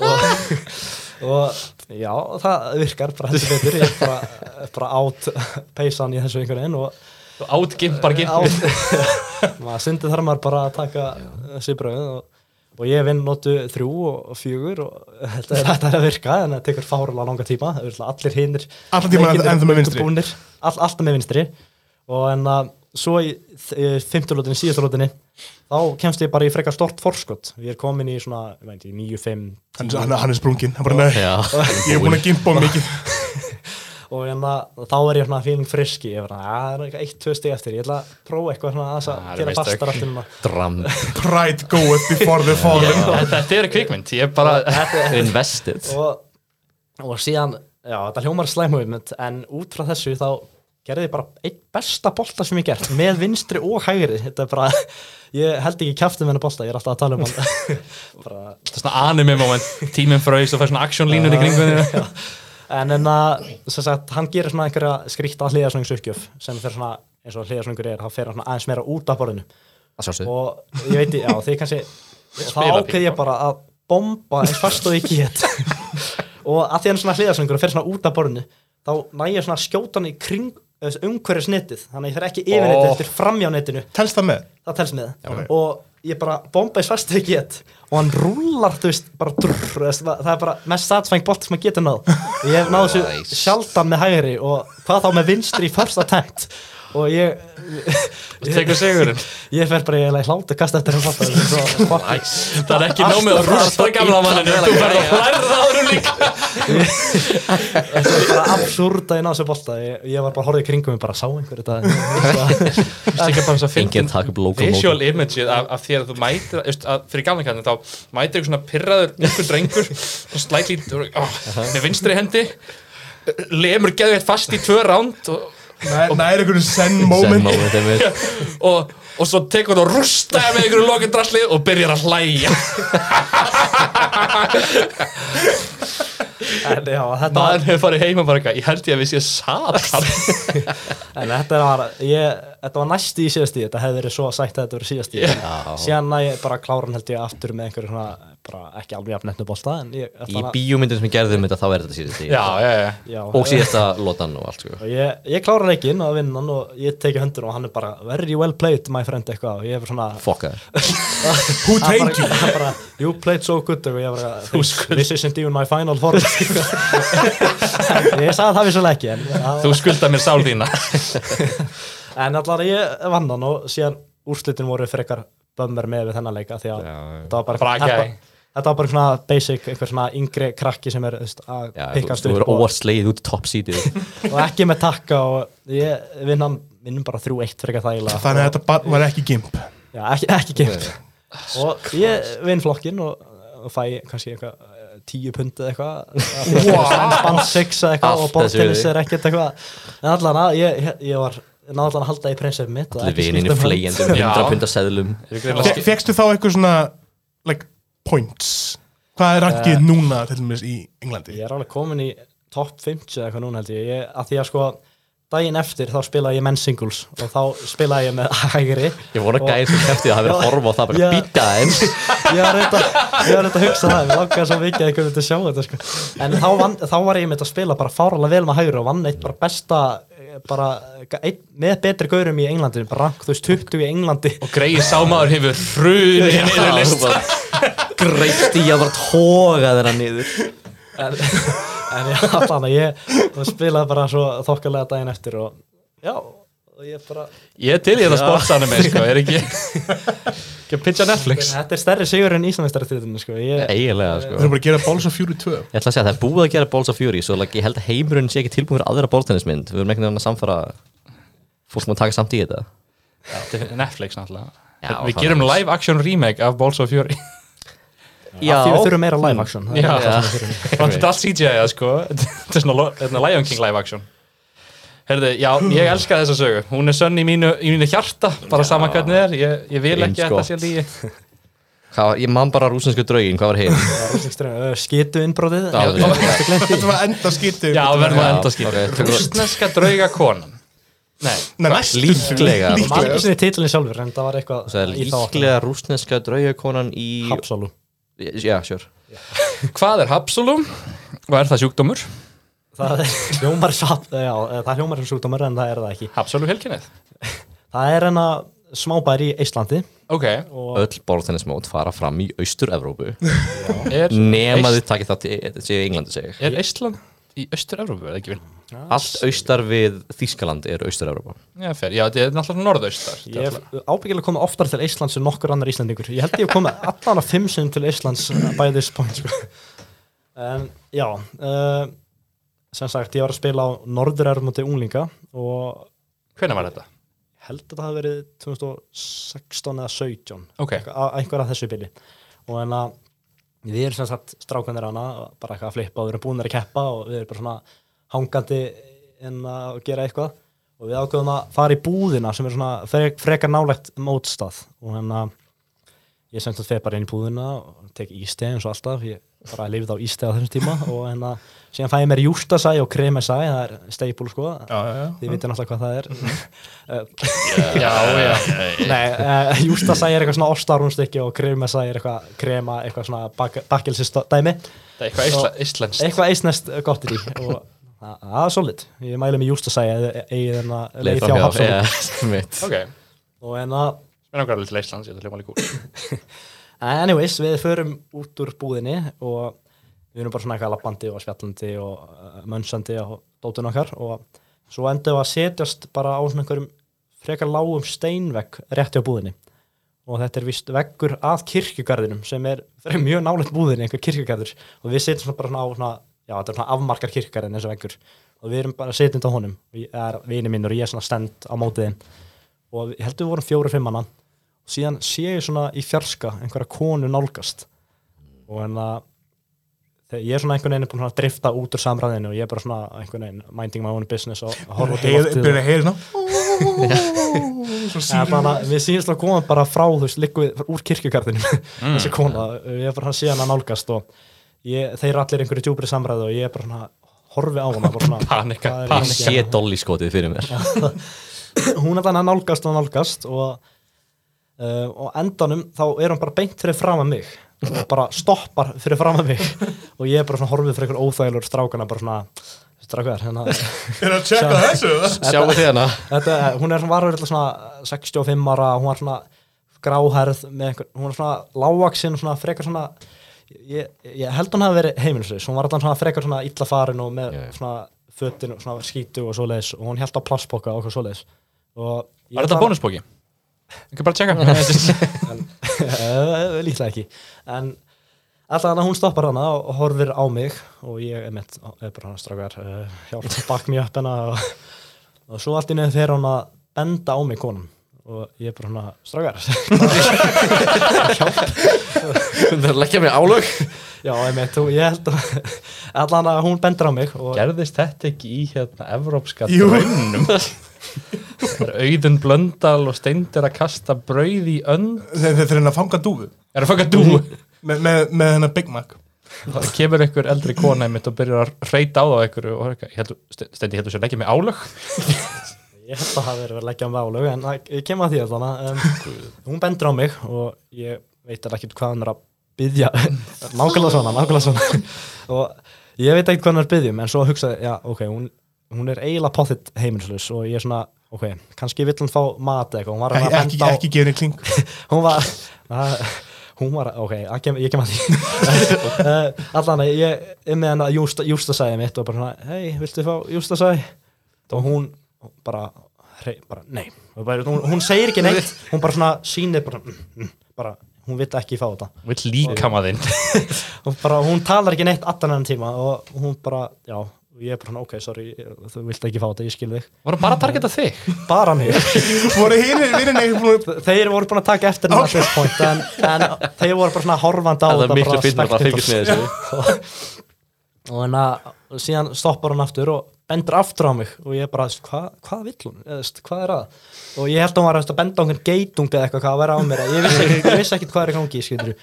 og, og já, það virkar bara heldur betur. Ég er bara, bara átt peysan í þessu einhvern veginn og Átgimpar gimpi *laughs* maður sundið þarf maður bara að taka þessi bröð og, og ég vinn notu þrjú og fjögur og þetta er *laughs* hægt að virka en það tekur fárlega langa tíma. Allir hinnir ennþá með vinstri. all, alltaf með vinstri. Og en að svo í fymtulótinni, síðastulótinni þá kemst ég bara í frekar stort forskott ég er komin í svona, ég veit ekki, 9-5 hann, hann, er sprungin hann bara, nei, ég er búin að gimpa mikið *laughs* og en að, þá er ég svona feeling friski ég var að það er eitthvað eitt, tvö stig eftir. Ég ætla að prófa eitthvað svona aðeins Það að eru gera fastar aftur núna Dram. *laughs* Pride goeth before the fallen. Þetta er kvikmynd, ég er bara Invested. *laughs* Og, og síðan, já, þetta hljómar slæmhugmynd en út frá þessu þá gerði ég bara einn besta bolta sem ég gert með vinstri og hægri. Þetta er bara, ég held ekki kæfti með hennar bolta, ég er alltaf að tala um hann. *laughs* Bara, Það er svona anime moment, tíminn fröys og fær svona actionlínur í kringum þér en en að, sem sagt, hann gerir svona einhverja skrýtta hliðarsvöngsuppgjöf sem fer svona, eins og hliðarsvöngur er, þá fer hann aðeins meira út af borðinu. Og ég veit, já, því kannski þá ákveð ég bara að bomba eins fast og get. *laughs* Og að því hann svona hliðarsöngur og fer svona út af borðinu þá næ ég svona að skjóta hann í kring umhverjus netið, þannig að ég fer ekki yfir netið, eftir framjá netinu Telst það með? það telst með Ok. og ég bara bomba í svarstu ekki get og hann rúlar, þú veist, bara drr, þú veist, það er bara mest satsfæng bolt sem að geta náð ég hef náð þessu *laughs* Nice. sjaldan með hægri og hvað þá með vinstri í first attempt og ég Þú tekur sigurinn. *laughs* Ég fer bara ég hláta kasta eftir hann. Það er ekki nómið að rústa gamla manninu Þú verður að hlæra það árum líka. *laughs* Þetta er bara absúrd að ég náðu þessu bolta. Ég, ég var bara horfið í kringum mig bara sá einhver þetta. Stikka bara þess að Engin finna taka upp logo visual imageið af, því að þú mætir fyrir gamla kallin þá mætir eitthvað svona pirraður einhver drengur oh, með vinstri hendi lemur geðveitt fast í tvö ránd og, Nær, nær einhverju zen Zen moment. *laughs* og, og svo tekur það og rústaði með einhverju lokindrasli og byrjar að hlæja. *laughs* En já, maður hefur farið heim og bara ég held ég að við séu satan. *laughs* En þetta var, ég, þetta var næst í síðast í, þetta hefði verið svo sætt að þetta verið síðast í. Síðan að ég bara klára hann held ég aftur með einhverju svona, bara ekki alveg en ég, Í bíómyndin sem við gerðum þetta þá er þetta síðast já, já, já. Já, Og síðasta lotan og allt sko. Og ég, ég klára leikinn og vinn hann og ég teki höndun og hann er bara very well played my friend eitthvað og ég er svona þér *laughs* Who trained you? hann bara, you played so good og ég bara, this, this isn't even my final form *laughs* ég sagði það vissulega ekki en, þú skulda mér sál þína *laughs* en allar ég vann hann og síðan úrslitin voru frekar bömmar með við þennan leika því að þetta var bara, Bara þetta, þetta var bara svona basic, einhver svona yngri krakki sem er veist, að þú pikkast þú verður og, óvart slegið út í top seatið *laughs* og ekki með takka og ég vinn hann vinnum bara 3-1 frekar þægilega. Þannig að þetta var ekki gimp. Já, ekki, ekki gift og ég vinn flokkin og, og fæ kannski eitthvað eh, tíu pund eða eitthvað. Spann 6 eða eitthvað og þessu. er ekkert eitthvað. En allan að ég, ég, ég var náði allan að halda í prinsip mitt og Allir skipta um Já. 100 pundar seðlum Eru greinilega Fe- Fékkstu þá eitthvað svona like, points? Hvað er rankið núna til dæmis í Englandi? ég er alveg komin í top 50 eða eitthvað núna held ég, ég að því að sko daginn eftir þá spilaði ég menn singles og þá spilaði ég með *laughs* hægri Ég vona Og- gæðir sem kæfti að hafa verið að horfa á það bara býta þeim *laughs* ég var ég reynda að hugsa það, ég langaði svo mikið að einhvern veginn að sjá þetta sko. en þá, vann, þá var ég með að spila bara fáralega vel með hægri og vann eitt bara besta eh, bara með betri gaurum í Englandi bara rank þú veist 20 í Englandi. Og greið sámaður hefur hrunið niður lista. *laughs* Greitt í að bara tóga þeirra niður. En, en já, þannig að ég spilaði bara svo þokkalega daginn eftir og já, og ég bara ég er til í þetta sportsanum sko, er ekki *laughs* ekki að pitcha Netflix. Þetta er stærri sigur en Íslandsmeistaratitlinum sko. ég, Eiginlega Við sko erum bara að gera Balls of Fury 2 Ég ætla að segja að það er búið að gera Balls of Fury svo like, ég held að heimurinn sé ekki tilbúin fyrir aðra bóltennismynd við erum ekki nefnilega að samfara fólk sem að taka samt í þetta. Er Netflix náttúrulega. Já, við gerum er- live action remake af Balls of Fury. *laughs* Já, því við þurfum meira live action. Það er Já. það sem við þurfum. þetta er allt CGI -að, sko. *laughs* Þetta er svona er Lion King live action Herðu, já, ég *sighs* elska þessa sögu. Hún er sönn í mínu, í mínu hjarta bara saman hvernig það er, ég, ég vil ekki að Eins þetta sé lígi *laughs* Hvað Ég man bara rúsinsku draugin, hvað var? *laughs* Rússnesk- skitu innbróðið Já, já. Því? *laughs* Þetta var enda skýttu Já, verðum að enda ok, skýta tökum- Rústneska drauga konan Nei, Nei, næstu Líklega. Ég man ekki sinni titlinn sjálfur en það var eitthvað Það er í þá áttina. líklega rúsneska draugakonan í Hapsalú Já, sure. Hvað er Hapsulum og er það sjúkdómur? Það er *laughs* hljómar satt, já, eh, það er hljómar sem sjúkdómur en það er það ekki. Hapsulu helkinnið Það er enna smábær í Íslandi Ok, og Öll borðtennismót fara fram í Austur-Evrópu *laughs* er, Nema þið takið það til til Englandi segi er Ísland í Östur-Evrópu eða ekki vil? Allt austar við Þískaland er Austur-Evrópa Já, fer, já, þetta er náttúrulega norðaustar ég hef ábyggilega komið oftar til Íslands en nokkur annar Íslandingur. Ég held ég hef komið allan að fimm sinum til Íslands by this point. En já, uh, sem sagt, ég var að spila á Norðurærið mútið unglinga og Hvenær var þetta? held að það hafi verið 2016 eða 17 Ok, að einhver af þessu bili. Og en að við erum sem sagt strákanir hana bara eitthvað að flippa og við erum búin að keppa og við erum bara svona hangandi en að gera eitthvað. Og við ákveðum að fara í búðina sem er svona frek, frekar nálægt mótstað. Og að ég sem sagt feð bara inn í búðina og tek ísteg eins og alltaf. Ég bara lifið á ísteg á þessum tíma og að síðan fæ ég mér jústasæ og kremesæ það er steipul sko. Já, já, já. Þið veitir náttúrulega hvað það er. *laughs* Já, já Nei, uh, jústasæ er eitthvað svona ostarúnstykki og kremesæ er eitthvað krema, eitthvað svona bak bakkelsis dæmi Það er eitthvað íslenskt eitthvað eisnest gott í því. *laughs* Og það er solid, ég mæli mig júst að segja eigið þennan Leið leið hjá framhjá, Hafsson já, *laughs* mitt. Ok, og að mér alveg til Íslands, ég ætla að hljóma líka anyways, við förum út úr búðinni og við erum bara svona eitthvað lappandi og spjallandi og uh, mönsandi á dótun okkar og svo endum við að setjast bara á svona einhverjum frekar lágum steinvegg rétti á búðinni. Og þetta er vist veggur að kirkjugarðinum sem er, mjög nálega búðinni einhver kirkjugarður. Og við setjum svona bara svona á svona, já þetta er svona afmarkar kirkjugarðin eins og veggur. Og við erum bara setjandi á honum. Við er vini minn og ég er svona stend á mótiðin og ég heldur við vorum fjóri fimm manna og síðan sé ég svona í fjarska einhverja konu nálgast. Og en að ég er svona einhvern veginn búin að drifta út úr samræðinu og ég er bara svona einhvern veginn minding my own business og horfa út í loftið Byrja að heyra *laughs* Svo Ja, bara, við síðast að koma bara frá þú veist, við úr kirkjugarðinu þessi kona, ég er bara hann síðan að nálgast og ég, þeir eru allir einhverju djúbri samræðu og ég er bara svona horfi á hana bara svona, Panika, er Ég sé dolly skotið fyrir mér. *laughs* Hún er þannig að nálgast og nálgast og, uh, og endanum þá er hún bara beint fyrir fram að mig og bara stoppar fyrir fram að mig. *laughs* Og ég er bara svona horfið fyrir einhver óþægilegur strákana bara svona, strákar hérna. Er að tjekka þessu Sjáu þið hana Þetta, hún er var örugglega svona 65 ára, hún var svona gráherð með einhver, hún var svona lágvaxin svona frekar svona ég, ég held hún hafi verið heimilisleis hún var alltaf svona frekar svona illa farin og með já. svona fötin og svona skítu og svoleiðis. Og hún held á plasspoka og okkur svoleiðis. Og ég Var þetta ætla- bónusbóki? Ekki bara að tjekka *laughs* Eh, líklega ekki. En alltaf hann hún stoppar hana og horfir á mig og ég er mitt bara hann strákar uh, hjálp, bakk mér upp hana og, og svo allt í nefn þegar hún að benda á mig konum og ég er bara hann strákar. *laughs* Það er að leggja mig álög já, ég og ég held að allan að hún bendur á mig og Gerðist þetta ekki í hérna evrópska Jú. *laughs* Það er auðun blöndal og steindir að kasta brauð í önd. Þeir þeir eru að fanga dúfu. Er að faka dúu? með, með, með hennar Big Mac. Það kemur einhver eldri kona einmitt og byrjar að reyta á það einhverju og ég heldur, steindi, ég heldur sér leggja mig álög *laughs* ég held að það verið að leggja um válug en það, ég kem að því allan um, hún bendur á mig og ég veit alveg ekki hvað hann er að byggja *laughs* nákvæmlega svona, nákvæmlega svona. *laughs* Og ég veit ekki hvað hann er að byggja en svo hugsaði, já, ok, hún, hún er eiginlega pottitt heimilslus og ég er svona ok, kannski vill hann fá mat eða eitthvað hún var að Ekki, benda á ekki gefa henni kling. *laughs* hún var hún var, ok, kem, ég kem að því. Uh, *laughs* allan að ég er með hann að jústa, jústasæði mitt og bara svona, hei, viltu fá jústasæði og hún bara, hei, bara nei. Bara, hún, hún segir ekki neitt, *laughs* hún bara svona sýnir bara, mm, mm, bara hún vill ekki fá þetta. Vill líka bara, hún talar ekki neitt allan enn tíma og hún bara, já og ég er bara svona, ok, sorry, þú vilt ekki fá þetta, ég skil þig. Voru bara að targeta þig? bara mig. *laughs* Voru hinir vinninni ekki búin að þeir voru búin að taka eftir hennar okay. point en, en þeir voru bara svona horfandi á Það er þetta miklu bara finnur að fylgjast með þessu. og en að síðan stoppar hann aftur og bendur aftur á mig og ég bara, hvað hva vill hún? Eða, veist, hvað er það og ég held að hún var að benda á einhvern geitung eða eitthvað hvað að vera á mér? Ég vissi, ekki- ég vissi ekkert hvað er í gangi skilur.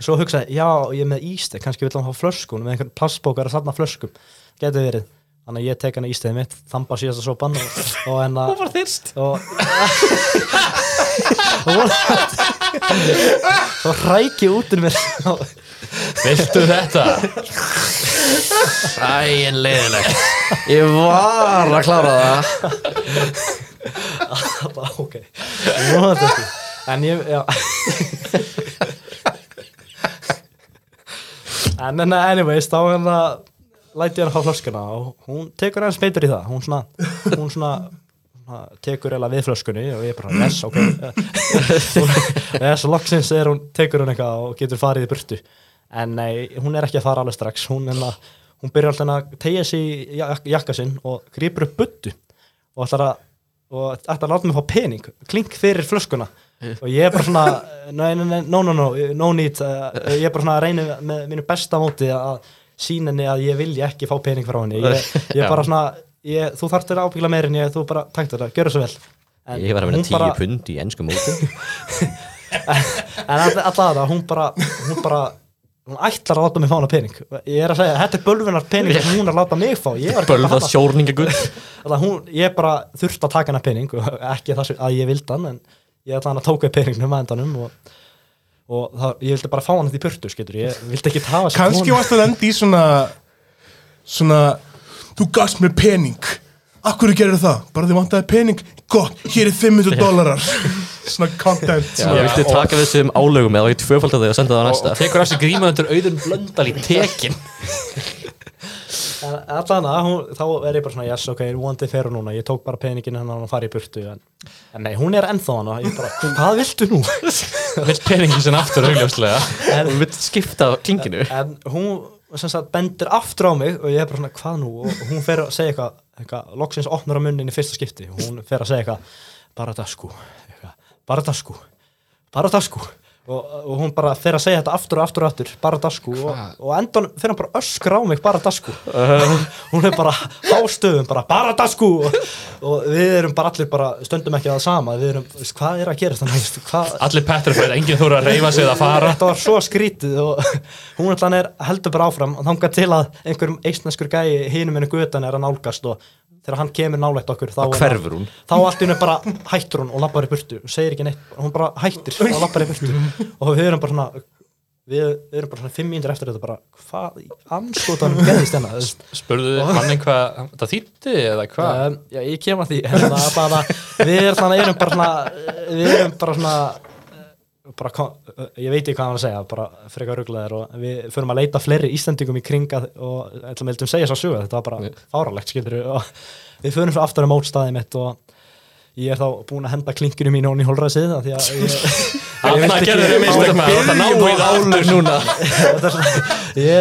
svo hugsaði, já ég er með ístek kannski vill hann fá flöskun með einhvern plastbókar að þarna flöskum, getur verið. Þannig að ég tek hann í ístegið mitt, þamba síðasta sopan og, og en að var þyrst. og og svo hræki út úr mér. Viltu þetta? Æ, en leiðilegt Ég var að klára það. Bara ok. En ég en en anyways þá hérna læti hann fá flöskuna og hún tekur hans beitur í það. Hún svona, hún svona tekur eða við flöskunni og ég bara yes, ok. *laughs* Yes, loksins er hún, tekur hún eitthvað og getur farið í burtu. En nei, hún er ekki að fara alveg strax. Hún, enna, hún byrjar alltaf að tegja í jak jakka sinn og grýpur upp buttu og ætlar að að láta mig fá pening, klink fyrir flöskuna. Og ég er bara svona no, no, no, no need uh, ég er bara svona að reyna með mínu besta móti að sína henni að ég vilja ekki fá pening frá henni, ég, *laughs* ég bara svona ég, þú þarft þér ábyggla meir en ég, þú bara takt þetta, gjör það svo vel. En Ég var að vinna tíu bara- pund í ennsku móti. *laughs* En allavega það, hún bara hún bara, hún ætlar að láta mig fá hana pening. Ég er að segja, þetta er bölvunar pening hún er að láta mig fá, hana sjórningagull *laughs* ég bara þurfti að taka hana pening ekki það að ég vildi hann en ég ætla hann að tóka upp peningnum að endanum og, og það, ég vildi bara fá hann þetta í burtu skilur, ég vildi ekki hafa þessi kannski konu. varst að lenda í svona svona þú gafst mér pening Akkur gerir það? Bara þið vantaði pening Gott, hér er 500 *laughs* dólarar Svona content Já, svona. viltu taka við þessum álögum eða ekki tvöfald að þau og senda það á næsta og tekur af sig grímaðundur auðun blöndal í tekin *laughs* En að hún, þá er ég bara svona yes, ok, vonandi fer hún núna, ég tók bara peningin hann og fari í burtu en, en nei, hún er ennþá hann og ég bara, *laughs* hvað viltu nú? vill peningin sinna aftur augljóslega. Þú vilt skipta klinginu. En hún sem sagt bendir aftur á mig og ég er bara svona, hvað nú? og hún fer að segja eitthvað, eitthvað loksins opnar á munnin í fyrsta skipti. Og hún fer að segja eitthvað, bara dasku eitthvað, bara dasku bara dasku og, og hún bara fer að segja þetta aftur og aftur og aftur bara dasku. Og, og endan fer hann bara að öskra á mig bara dasku. *laughs* Hún er bara á stöðum bara bara dasku! Og, og við erum bara allir bara stöndum ekki að það sama. Við erum, hvað er að gera þannig hvað allir petrified, enginn þóra að reyfa sig eða fara. Þetta var svo skrítið og *laughs* hún er heldur bara áfram og þangað til að einhverjum eistneskur gæi hinum henni gutan er að nálgast og þegar hann kemur nálægt okkur þá, er hverfur hún. þá allt í henni bara hættur hún og lappar í burtu. Og segir ekki neitt hún bara hættir og lappar í burtu. Og við erum bara svona við, við erum bara svona fimm mínútur eftir þetta bara hvað í anskotanum gerðist hérna? Spurðu mannin hvað það þýtti eða hvað? Um, já, ég kem að því. Er bara, við erum, bara svona við erum bara svona bara, eh, ég veit ekki hvað hann að segja bara frekar ruglaðir og við förum að leita fleiri Íslandingum í kringa og ætlum vildum segja svo sögu, þetta var bara fáralegt skilur og við förum svo aftur á mótstaðið mitt og ég er þá búin að henda klinkinu mínu hún í hólræðsið því að ég, *laughs* *laughs* Þetta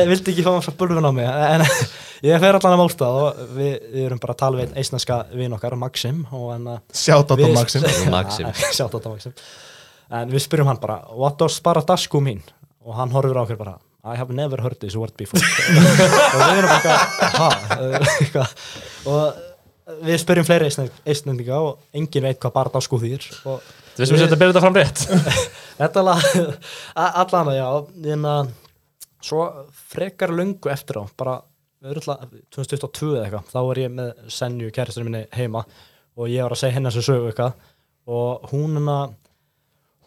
vildi ekki fá svo bulvun á mig en *laughs* ég fer allan að málstað og við, við erum bara að tala við einn eisneska vin okkar, Maxim að Sjátt á Maxim. Maxim. Sjátt á þetta Maxim En við spyrjum hann bara What does Baradasku mean? Og hann horfir á okkur bara I have never heard this word before *laughs* Og við erum bara? Eitthvað. Og við spyrjum fleiri eistnendinga og enginn veit hvað Baradasku þýr þú veist mér að byrja þetta fram rétt *laughs* Þetta lag Allan að já En að Svo frekar löngu eftir á Bara örugglega 2022 eða eitthvað Þá var ég með Senju kæristurinn minni heima Og ég var að segja henni þessu sögu eitthvað Og hún er að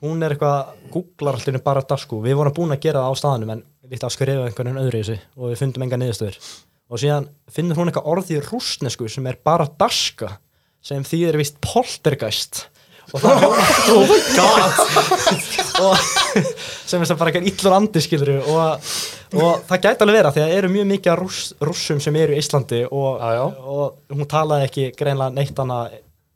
Hún er eitthvað Googlar alltaf bara dasku Við vorum búin að gera það á staðanum En líkt að skrifa einhvern veginn öðru í þessu Og við fundum enga niðurstöður. Og síðan finnur hún eitthvað orð í rústnesku Sem er bara daska Sem þýðir vist poltergeist. Og það *laughs* oh my god. *laughs* Og sem er bara eitthvað illur andi skilur og, og það gæti alveg vera því að eru mjög mikið af rúss, rússum sem eru í Íslandi og, og hún talaði ekki greinlega neitt hana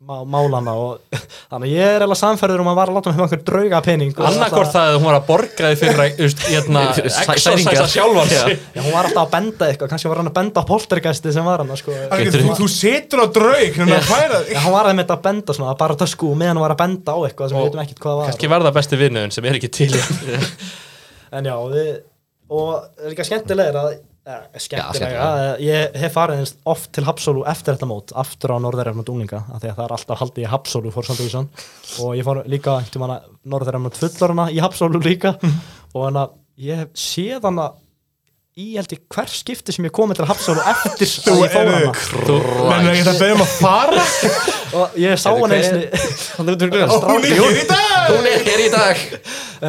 má, málana og þannig að ég er eða samferður um að var að láta mig hafa einhver drauga pening og annarkort það að hún var að borga þið fyrir að hérna, *laughs* særingar. sjálfan Já. sig Já, hún var alltaf að benda eitthvað, kannski var hann að benda á poltergæsti sem var hann sko. Þú, þú setur á draug að hann var að með að benda svona, bara sko meðan hann var að benda á eitthvað sem Og við veitum ekkert hvað var kannski verða besti vinnuðin sem er ekki til En já, við, og það er líka skemmtilega að eh, skemmtilega, að ég hef farið eins oft til Hapsólu eftir þetta mót aftur á Norðurerfnut unglinga, af því að það er alltaf haldið í Hapsólu fór samt Ísson og ég fór líka að Norðurerfnut fullorna í Hapsólu líka. Og þannig að ég hef séð hana í held ég hver skipti sem ég komið til Hapsólu eftir að ég fór hana. Menn ekki það beðum að fara. Og ég sá hana eins Og hún er hér í dag! Hún er hér í dag.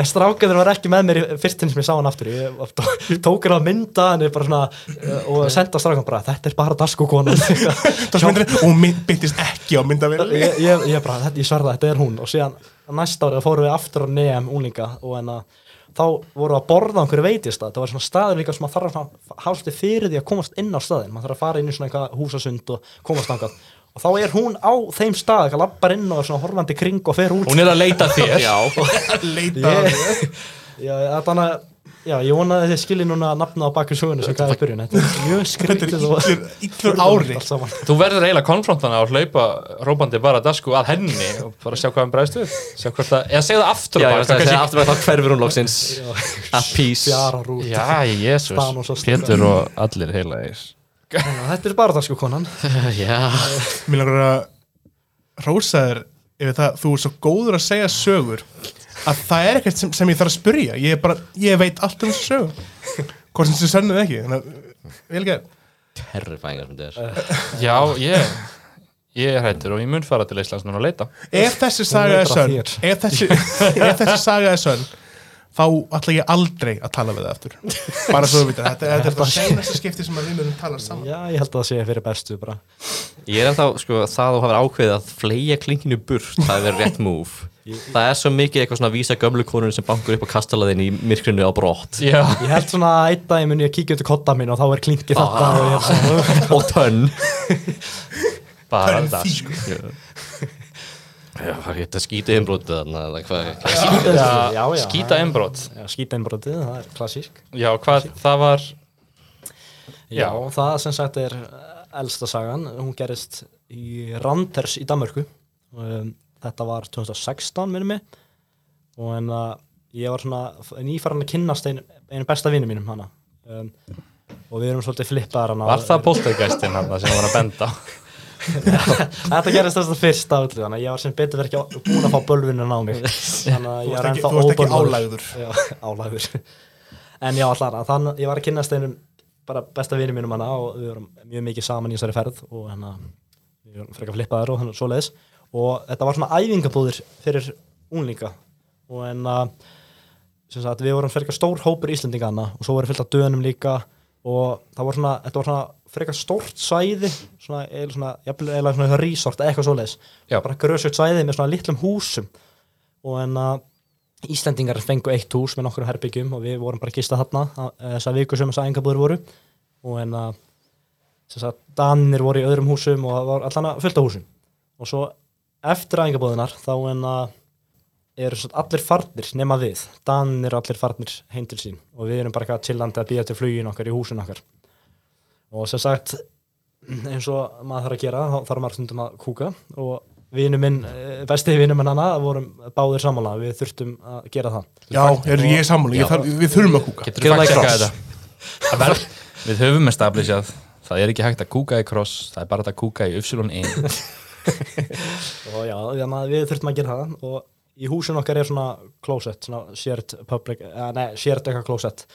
Strákaður var ekki með mér í fyrstin sem ég sá hann aftur. Ég ég tók hann að mynda svona, uh, og senda strákan bara þetta er bara daskokona Og *laughs* hún mynd- byttist ekki á myndavél ég, ég, ég ég sverða, þetta er hún. Og síðan næsta árið fórum við aftur á nefn úlinga og en að þá voru að borða á einhverju veitist það var svona staður líka sem maður þarf að hafa svolítið fyrir því að komast inn á staðin maður þarf að fara inn í svona eitthvað húsasund og komast þangað. Og þá er hún á þeim stað eitthvað lappar inn og er svona horfandi kring og fer út. Hún er að leita þér. *laughs* Já, Leita *laughs* ég, já, þannig að já, ég vona að þið skilji núna nafna á bakur sögunu sem gæði byrjun *laughs* þetta er mjög *laughs* Þetta skrítið er illur ári þú verður eiginlega konfrontana og hlaupa rópandi bara dasku að henni og bara sjá hvað hann bregðst við. Sjá hvort það, eða segja það aftur á að aftur með þá hverfur hún peace. Fjarar út. Já, Stefán. Pétur og allir heila að þetta er bara það sko konan. *laughs* Já, Mér langar að rósa þér yfir það, þú er svo góður að segja sögur að það er ekkert sem, sem ég þarf að spyrja. Ég, er bara, ég veit allt um þessu sögum hvort sem þessu sönnuð ekki. Gert. Terrifæingar sem þetta er Já, ég ég er hættur og ég mun fara til Íslands núna að leita. *laughs* Ef þessi saga er sönn ef þessi, ef þessi saga er sönn þá ætla ég aldrei að tala við það aftur. Bara svo við vita, þetta, þetta er það senasta skipti sem við munum tala saman. Já, ég held að það sé fyrir bestu bara. Ég er ennþá, sko, það þú hafur ákveðið að fleia klinginu burt, það er verið rétt move. Það er svo mikið eitthvað svona að vísa gömlu konun sem bankur upp á kastalaðin í myrkrinu á brott. Já, Ég held svona að einn dag mun ég að kíkja út í kotta minn og þá er klinkið þetta og og tönn. *laughs* Bara Tönn það sko. Já, hvað getur skítið innbrotið þarna eða hvað já, já. Skýta einbrot Já, skýta einbrotið, það er klassísk. Já, hvað, það var Já, Já. það sem sagt er elsta sagan, hún gerist í Randers í Danmörku. Um, þetta var 2016 minnum mig. Og en að ég var svona nýfæran að kynnast einu, einu besta vinnu mínum hana. Um, og við erum svolítið flippaðar hana. Var það póstegæstin hann sem var að benda á? *laughs* Þetta gerist þess að fyrst af öllu þannig að ég var sem betur verið ekki búin að fá bölvunin á mig. Þannig að ég er ekki- ennþá þú varst ekki. Já, álægur En já, allar, þannig ég var að kynnast einum bara besta vinur mínum hana og við vorum mjög mikið saman í þessari ferð og hérna við vorum frekar flippaðar og þannig svoleiðis. Og þetta var svona æfingabúðir fyrir unlinga og en að sem sagt, við vorum frekar stór hópur Íslendinga hana og svo voru fyllt af dönum líka og það var svona, þetta var svona frekar stórt svæði svona, eða svona, jafnvel eða svona resort eitthvað svoleiðis. Já. bara grösugt svæði með svona litlum húsum. Og en að Íslendingar fengu eitt hús með nokkur herbyggjum og við vorum bara að gista þarna að- þessa viku sem þess að engabúður voru. Og en að sem sagt, Danir voru í öðrum húsum og það var allan að fullt af húsum. Og svo eftir æfingabúðunar þá en að eru allir farnir nema við. Danir allir farnir heim til sín. Og við erum bara eitthvað chillandi að býja til flugin okkar í húsin okkar og sem sagt eins og maður þarf að gera þá þarf maður stundum að kúka. Og vinu minn, eh, besti vinu minn hana vorum báðir sammála, við þurftum að gera það. Já, er ég þarf- við þurfum að kúka. Getur my fact-checkað cross. þetta? Við höfum established Það er ekki hægt að kúka í cross Það er bara að kúka í Upsilon *laughs* 1 og já, þannig að við þurftum að gera það. Og í húsin okkar er svona closet, svona shared public, uh, nei, shared eitthvað closet.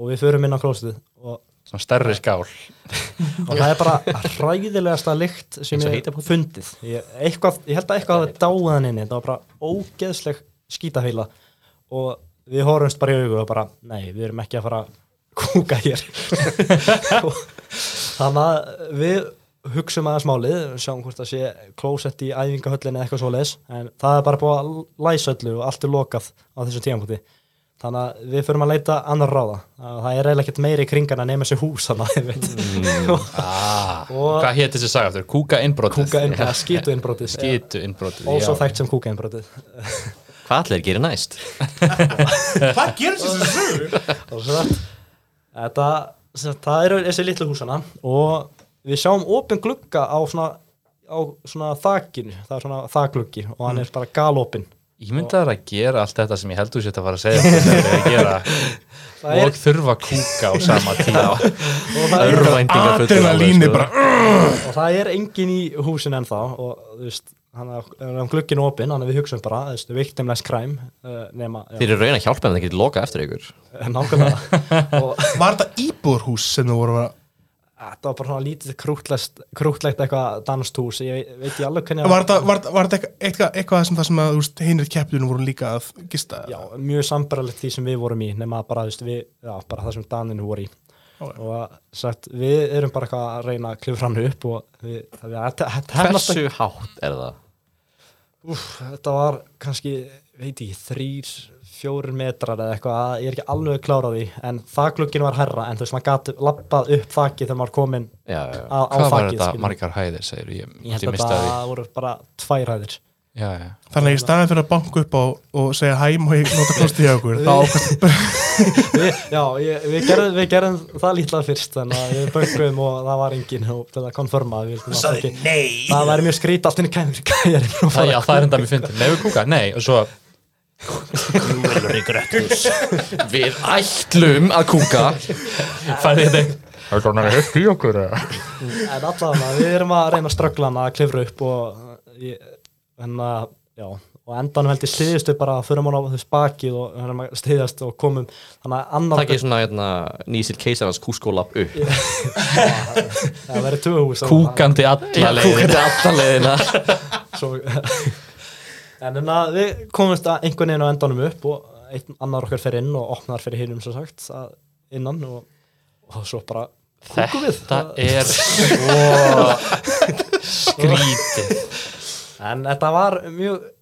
Og við förum inn á closetið og, Svona stærri skál. Og það er bara hræðilegasta lykt sem ég heita hef fundið. Ég, eitthvað, ég held að eitthvað hafi dáið hann inni. Það var bara ógeðsleg skítafíla og við horfumst bara í augu og bara, nei, við erum ekki að fara að kúka hér. *laughs* Þannig að við hugsum aðeins málið, sjáum hvort það sé klósett í æfingahöllinni eða eitthvað svoleiðis. En það er bara búið að læsa öllu og allt er lokað á þessum tímapunkti þannig að við förum að leita annar ráða Að það er eiginlega ekkert meiri í kringan að nema þessi hús þannig *laughs* að mm. ah, Hvað hétt þessi saga aftur? Kúka innbrotið kúka innbrotið, skítu innbrotið Skitu innbrotið og svo já. þekkt sem kúka innbrotið *laughs* Hvað allir gerir næst? *laughs* Hvað gerist þessu sögur? og svo þetta sem sagt, það eru þessi litlu húsana og við sjáum opin glugga á svona, á svona þakinu það er svona þakgluggi og hann er bara galopin Ég myndi að að gera allt þetta sem ég heldur sér að fara að segja þetta er að gera *laughs* Það er- og þurfa að kúka á sama tíma. *laughs* Og það er, sko. bara og það er engin í húsin ennþá og þú veist hann er, er glugginn opin, hann er við hugsaum bara þú veist, victimless crime uh, nema, já, Þeir eru raun að hjálpa en það getur loka eftir ykkur. Nákvæmlega. *laughs* Og Var þetta íbúðarhús sem þú voru að þetta var bara svona lítið krútlegt, krútlegt eitthvað danstús, ég veit, ég alveg hvernig Var þetta, var, þetta- var þetta eitthvað, eitthvað sem það sem að þú veist, hinir keppjunum voru líka að gista? já, mjög sambaralegt því sem við vorum í nema bara, þú veist, við, já, bara það sem daninu voru í já. og sagt, við erum bara eitthvað að reyna að klifra hann upp og við, það, þetta, þetta, ekki- Hversu hátt er það? Úf, þetta var kannski, veit ég, þrýr fjórir metrar eða eitthvað, ég er ekki alveg klár á því en þakluggin var herra en þú veist, maður gæti lappað upp þakið þegar maður kominn Já, já, á, á Hvað var þetta skilur. margar hæðir, segir ég, ég held að það voru bara tvær hæðir. Já, já. Þannig að í staðin fyrir að banka upp á og segja hæm og ég nota klostið hjá okkur *laughs* þá við, já, ég, við, gerðum, við gerðum það lítið fyrst þannig að við böngum og það var engin og til að konfirma að við vildum að fólki nei. Það væri mjög skrít allt inn í kæmur Það, já, það er enda mér fyndið. Nei, við kúka, nei, og svo Við ætlum að kúka. Færði þetta Það er svona högt í okkur en allavega, við erum að reyna að ströggla hann að klifra upp og ég, en að, já og endanum held ég stiðistu bara að fyrir mann á þess bakið og erum að stiðast og komum. Þannig að annar Takk ég svona hérna, nýsil keisarans kúskólap upp. *laughs* Það verið tvö hús Kúkandi alla leiðin Kúkandi alla leiðina. *laughs* Svo, en en að við komumst að einhvern veginn á endanum upp og einn annar okkar fer inn og opnar fyrir hinum svo sagt að innan og, og svo bara kúkum við. Þetta er *laughs* svo skrítið en þetta var mjög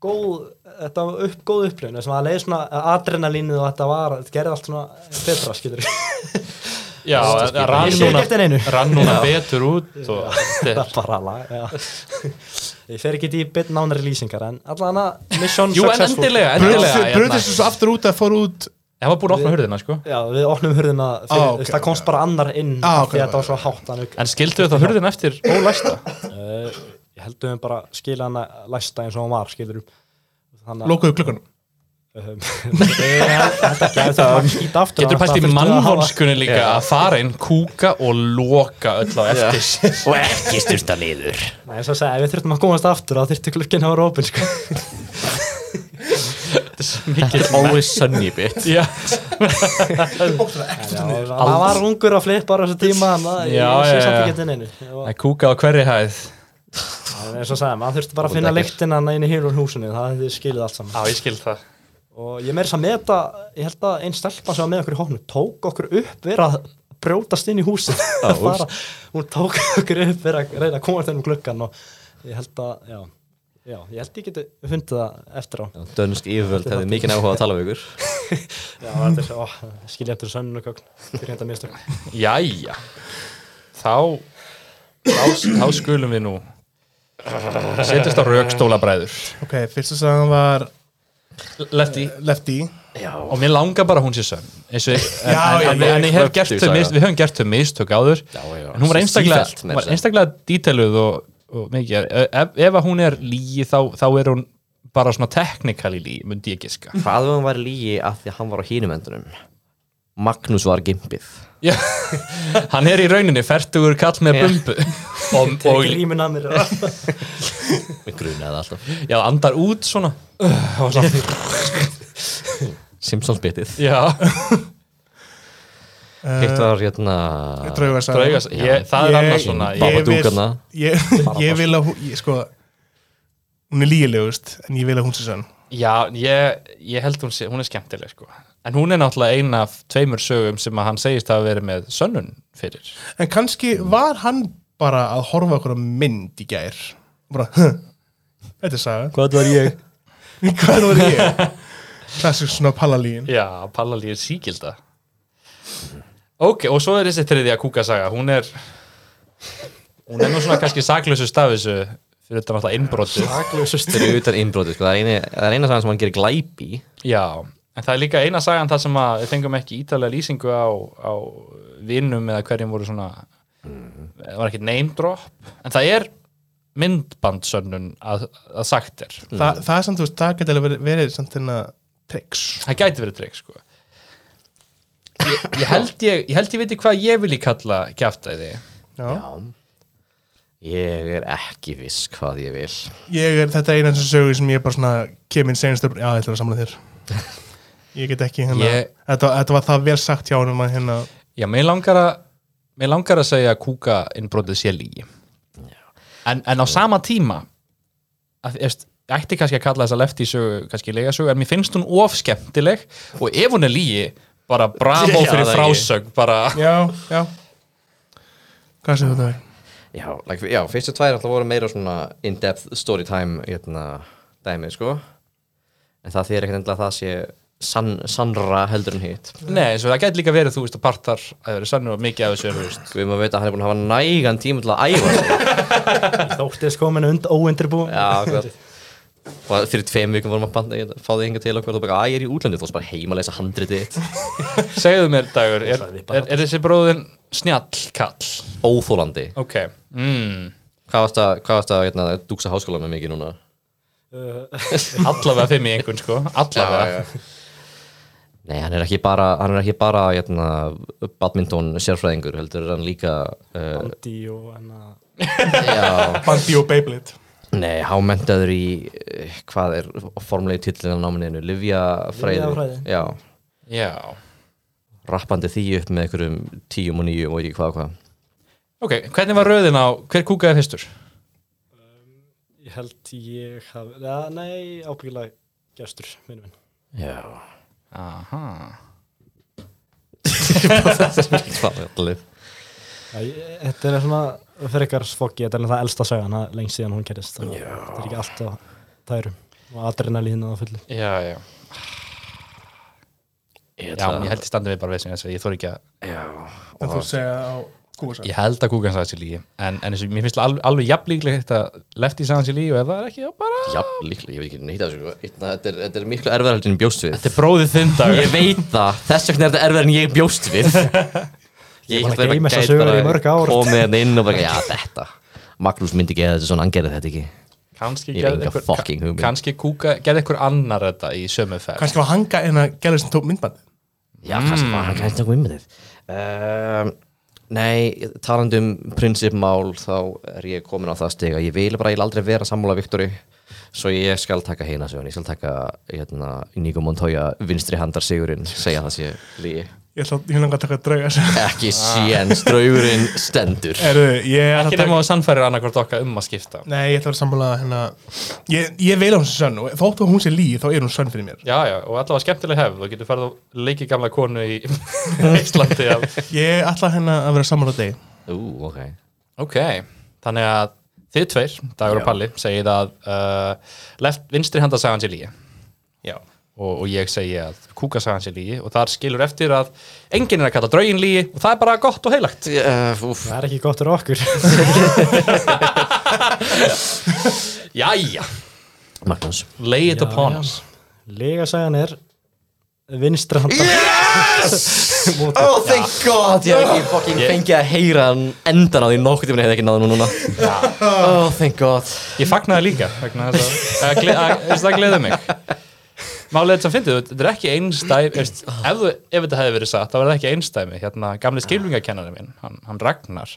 góð þetta var upp, góð upplifun þess að það leiði svona adrenalínið og þetta var, þetta gerði allt svona betra skilur Já, það rann núna, rann núna betur út og *laughs* þetta það er bara lag já. ég fer ekki í bit nánari lýsingar en allan að mission Jú, en successful. endilega, endilega hérna. Bröðist þessu svo aftur út að fór út Það var búin að opna hurðina, sko. Já, við opnum hurðina fyrir, Ah, ok, okay, það komst bara annar inn Ah, af ok, því að þetta var svo hátt þannig, En skildu það hurðina eftir? Ólæsta? Ég held að við bara skila hana læsta eins og hann var að Lókuðu klukkanum um, *laughs* ég held ekki að þetta var skýt aftur Getur að pæst í það að mannvonskunni líka að fara inn, kúka og loka öll á eftir. *laughs* Og ekki styrta niður. Nei, eins og að segja, ef við þurftum að komast aftur þá þurfti klukkin að vera opinn sko. *laughs* always sunny bit. Já, það var ungur að flippa á þessu tíma að Já, ég sé samt ekki þetta neinu. Og að kúka á hverri hæð eins og segja, maður þurfti bara að finna lyktina inn í hýrun húsinu, það hefði skilið allt saman. Já, ég skil það. Og ég meiri að meta, ég held að einn stelpa sem var með okkur í hóknu, tók okkur upp vera að brjótast inn í húsin *laughs* Bara, hún tók *laughs* okkur upp vera að reyna að koma þennum klukkan og ég held að, já, já ég held ég geti fundið það eftir á. Dönsk yfirvöld hefði mikið áhuga að tala við ykkur. *laughs* Já, þetta er, ó, skilja eftir sönnu kökn fyrir þetta mistök. Jæja. Þá þá, þá skulum við nú setjast á raukstólabræður Ok, fyrsta sagan var Lefty. Lefty. Og mér langar bara hún sé sönn. Eins og, en, *laughs* Já, en, já, en, já, en ég hef gert þau mist, við höfum gert þau mistök áður. Já, já. en hún var einstaklega, hún meira var einstaklega díteluð og, og mikið. Ef, ef að hún er lígi þá, þá er hún bara svona technically lígi, myndi ég giska. Hvað ef hann var lígi af því að hann var á hínum endunum Magnús var gimpið. Já, *laughs* hann er í rauninni fertugur kall með bumbu. *laughs* Og, og límin að mér *laughs* við grunaði alltaf. Já, andar út svona. Simpsons bitið. Já, hitt var hérna Draugasaga. Það er annars svona. Ég- ég, ég, ég vil að hún ég, sko, hún er lígilegust en ég vil að hún sé sann Já, ég, ég held hún sé, hún er skemmtileg sko. En hún er náttúrulega ein af tveimur sögum sem að hann segist hafa verið með sönnun fyrir. En kannski var hann bara að horfa okkur á mynd í gær? Bara, huh, þetta er saga. Hvað var ég? *laughs* hvað var ég? klassisk svona pallalíin Já, Pallalí er síkilda Ok, og svo er þessi þriðja kúkasaga. Hún er hún er nú svona kannski saklausu stafisu fyrir þetta náttúrulega innbrotu fyrir utan innbróti sko. það, er eini, það er eina sagan sem hann gerir glæpi. Já, en það er líka eina sagan þar sem að við fengum ekki ítalega lýsingu á, á vinnum eða hverjum voru svona það var ekki name drop en það er myndbandsönnun að, að sagt er. Þa, það er samt, þú veist, það alveg verið, verið samt hérna triks það gæti verið trygg sko. Ég, ég held ég ég held ég veit hvað ég vil í kalla kjaftaði Já. ég er ekki viss hvað ég vil. Ég er, þetta er eina sem sögur sem ég bara svona kemur senast upp, já, ég ætla að samla þér *laughs* ég get ekki hérna Ég- þetta, þetta var það vel sagt hjá hann að hérna já, mér langar að mér langar að segja að kúka innbrotið sé lígi en, en á sama tíma að, eftir, ætti kannski að kalla þessa lefti sögu kannski lega sögu, en mér finnst hún of skemmtileg og ef hún er lígi bara bravo Já, fyrir frásög bara, já, já. Hvað séu þetta er? já, like, já fyrstu tvær alltaf voru meira svona in-depth story time hérna, dæmi sko. En það þýr ekkert endilega að það sé sann, sannra heldur en hitt. Nei, svo það gæti líka verið þú veist að partar að vera sannur og mikið af þessu þú veist. Við maður veit að hann er búin að hafa nægan tíma til að æfa sig. *laughs* Þóttist komin und óundirbúin já, hvað og fyrir tveim vikum vorum að banda, fá þig hinga til okkur og bara, að ég er í útlandi, þú varst bara heima að lesa handritið þitt. *laughs* Segðu mér dagur, er, er, er þessi bróðin snjall kall óþólandi ok, mm. hvað varst að, hvað varst að hérna, dúksa háskóla með mikið núna? *laughs* Allavega fimm í einhvern sko. Allavega, Nei, hann er ekki bara, hann er ekki bara hérna, badminton sérfræðingur heldur er hann líka uh, Andi og *laughs* Bandi og Beyblade. Nei, hámentaður í uh, hvað er formulegi tillin á námininu, Livjafræði já, já. Rappandi því upp með einhverjum tíum og nýjum og ekki hvað og hvað. Ok, hvernig var röðin á, hver kúkaði fyrstur? ég held ég hafi, ja, nei, ábyggilega gestur, minnum minn. Já, Aha. Svakalegt. Já, ég- Þetta er svona fyrir ykkar fokki, þetta er það elsta sagan það er lengst síðan hún gerist þannig að þetta er ekki alltaf tærum og adrenalín og fullu. Já, já. Ég Já, ég held ég standi við bara við sem þess að ég þóri ekki að Já, En þú segja á kúasa Ég held að Kúkan sagði sér lígi En, en þessu, mér finnst alveg, alveg jafn líklegt að Lefty sagði sér lígi og ef það er ekki, já bara Já, líklega, ég veit ekki neitt af þessu sko. Þetta er, þetta er miklu erfiðar heldur en bjóst við. Þetta er bróðið þinn dag Ég veit það, þess vegna er þetta erfiðar en ég bjóst við. *laughs* Ég búin að að gæti sögur bara í komið hérna inn og bara, já þetta Magnús myndi ekki eða þetta svona, hann gerði þetta ekki. Fucking hugmynd. Kanski Kúka gerði einhver annar þetta í sömu ferð. Kannski var hanga en að gæla sem tók myndband Já, kannski var hann kannski eitthvað ummyndið um, Nei, talandi um prinsipmál þá er ég komin á það stiga ég vil bara, ég vil aldrei vera sammála Viktori svo ég skal taka heina sögun ég skal taka hérna, Inigo Montoya vinstri handar sigurinn, segja það sé lígi Ég ætla ég langa að taka drauga ekki séns, draugurinn stendur. Eru, ég ætla Ekki að nema að sannfærir annarkvort okkar um að skipta. Nei, ég ætla að vera sammála hérna. Ég, ég veil á hún sem sönn og þóttu að hún sé líð þá er hún sönn fyrir mér. Já, já, og allavega skemmtileg hefð. Þú getur farið að leiki gamla konu í *laughs* Íslandi. Ég ætla hérna að vera sammála á deg Ú, ok. Ok, þannig að þið tveir, Dagur og Palli segið að uh, left, vinstri handa sagan sér lígi Já og, og ég segi að kúka sagan sér lígi og þar skilur eftir að enginn er að kalla draugin lígi og það er bara gott og heilagt. Uh, það er ekki gott fyrir okkur. *laughs* Jæja, Magnús. Lay it Já, upon já. us. Lega sagan er vinstri handa. *laughs* Oh, thank god. Ég hef ekki fucking fengið að heyra hann endan á því nokkuð tíma hefði ekki náðu nú núna. Oh, thank god. Ég fagnaði líka vegna þess að, að, gle- að, að það gleði mig Málið þetta sem fyndið, þetta er ekki einstæmi *clears throat* ef, ef þetta hefði verið satt þá var það ekki einstæmi hérna gamli skilvingakennari minn hann, hann Ragnar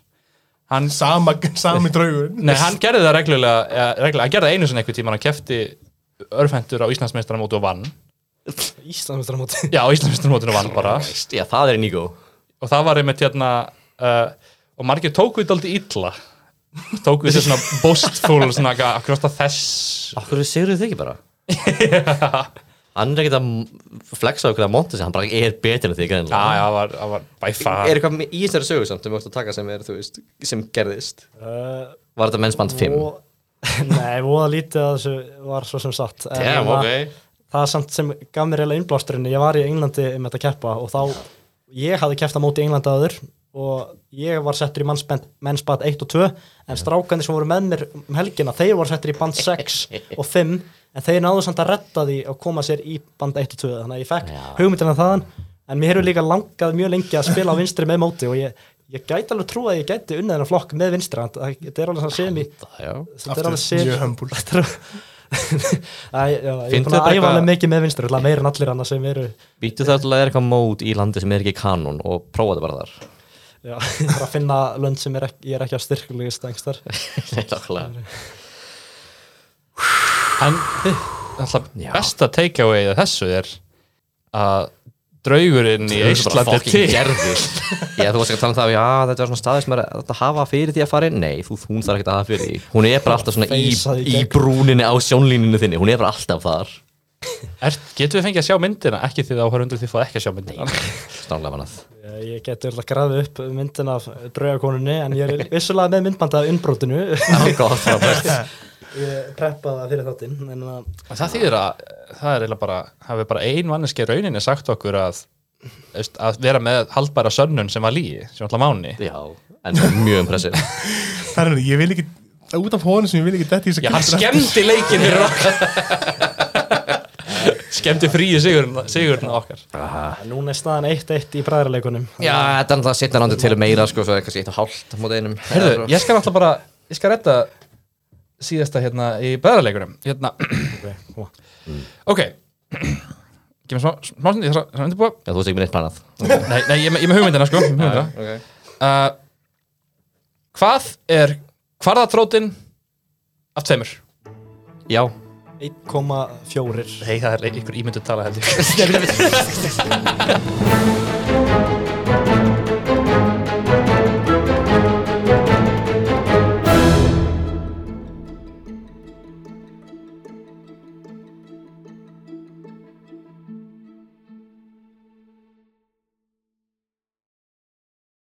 hann, Sama, sami draugur. *laughs* Nei, hann gerði það reglulega, ja, reglulega hann gerði það einu sinni einhver tíma hann kefti örfendur á Íslandsmeistaramóti og vann. Íslandsmestramóti já, Íslandsmeistaramótinu vann bara. *laughs* Já, það er Inigo og það var einmitt hérna uh, og margir tóku þetta aldrei illa. Tóku þetta svona *laughs* boastful svona, eitthvað, akkur ást að þess Akkur segir þið ekki bara? Hann er ekkert að flexa okkur að monta sig, hann bara er betur en þig Já, greinlega. já, það var, var by far Er eitthvað í þessari sögu samt sem við ættum að taka sem er, þú veist, sem gerðist? uh, Var þetta mennsband 5? og, *laughs* Nei, voða lítið að þessu var svo sem satt Damn, hérna, ok. Það sem, sem gaf mér eiginlega innblásturinn Ég var í Englandi um þetta að keppa og þá ég hafði keppt á móti Englandi aður og ég var settur í mennsband 1 og 2 en strákandi sem voru með mér um helgina þeir voru settur í band 6 og 5 en þeir náðu samt að redda því að koma sér í band 1 og 2 þannig að ég fekk hugmyndina þaðan en mér hefur líka langað mjög lengi að spila á vinstri með móti og ég, ég gæti alveg trú að ég gæti unnið þennan flokk með vinstri en það- þetta er alveg svona semi þetta er alveg sem Mjög hömbul *laughs* Þetta er- *laughs* Æ, já, ég er búin að æfa alveg mikið með vinstri meira en allir annars sem eru Býttu það að það er eitthvað mót í landi sem er ekki kanon og prófa þetta bara þar. já, ég þarf að finna lönd sem er ekki, ég er ekki að styrkulegist engstar *laughs* Nei, nákvæmlega. En alltaf besta takeaway að þessu er að draugurinn í Íslandi til. Já, þú varst ekki að tala um það, já, þetta er svona staði sem er að hafa fyrir því að fara inn. Nei, þú, hún þarf ekki að hafa fyrir því. Hún er bara alltaf svona í, í brúninni á sjónlíninu þinni. Hún er bara alltaf þar. er, Getum við fengið að sjá myndina? Ekki því það áhörundur því fóð ekki að sjá myndina Stánlega mannað. ég, ég geti alltaf grafið upp myndin af draugakonunni en ég er vissulega með myndbanda af *laughs* *laughs* ég preppaði það fyrir þáttinn en að En það þýðir að það er eiginlega bara hafi bara ein manneski rauninni sagt okkur að veist, að vera með haldbæra sönnun sem var lígi, sem alltaf máni Já, en það er mjög impressiv. *laughs* Það er henni, ég vil ekki út af hóðinu sem ég vil ekki detti í þess Já, hann skemmdi leikin fyrir *laughs* okkar skemmdi fríi sigurinn, sigurinn okkar. Núna er staðan 1-1 í bræðarleikunum Já, þetta er náttúrulega setna náttúrulega til meira, sko, svo er kannski eitt og hálft mót einum. Heyrðu, ég skal alltaf bara, ég skal redda síðasta hérna í bæðarleikunum hérna, okay, *clears throat* ok *clears throat* Gef mér smá, smá stund, ég þarf að undirbúa Já, þú veist ekki með neitt planað. Nei, nei, ég er með- ég er með hugmyndina sko ég er með hugmyndina. Ok. uh, Hvað er hvarðatrótin af tveimur? Já. 1,4 Nei, það er ykkur ímyndu tala held ég *laughs* *laughs*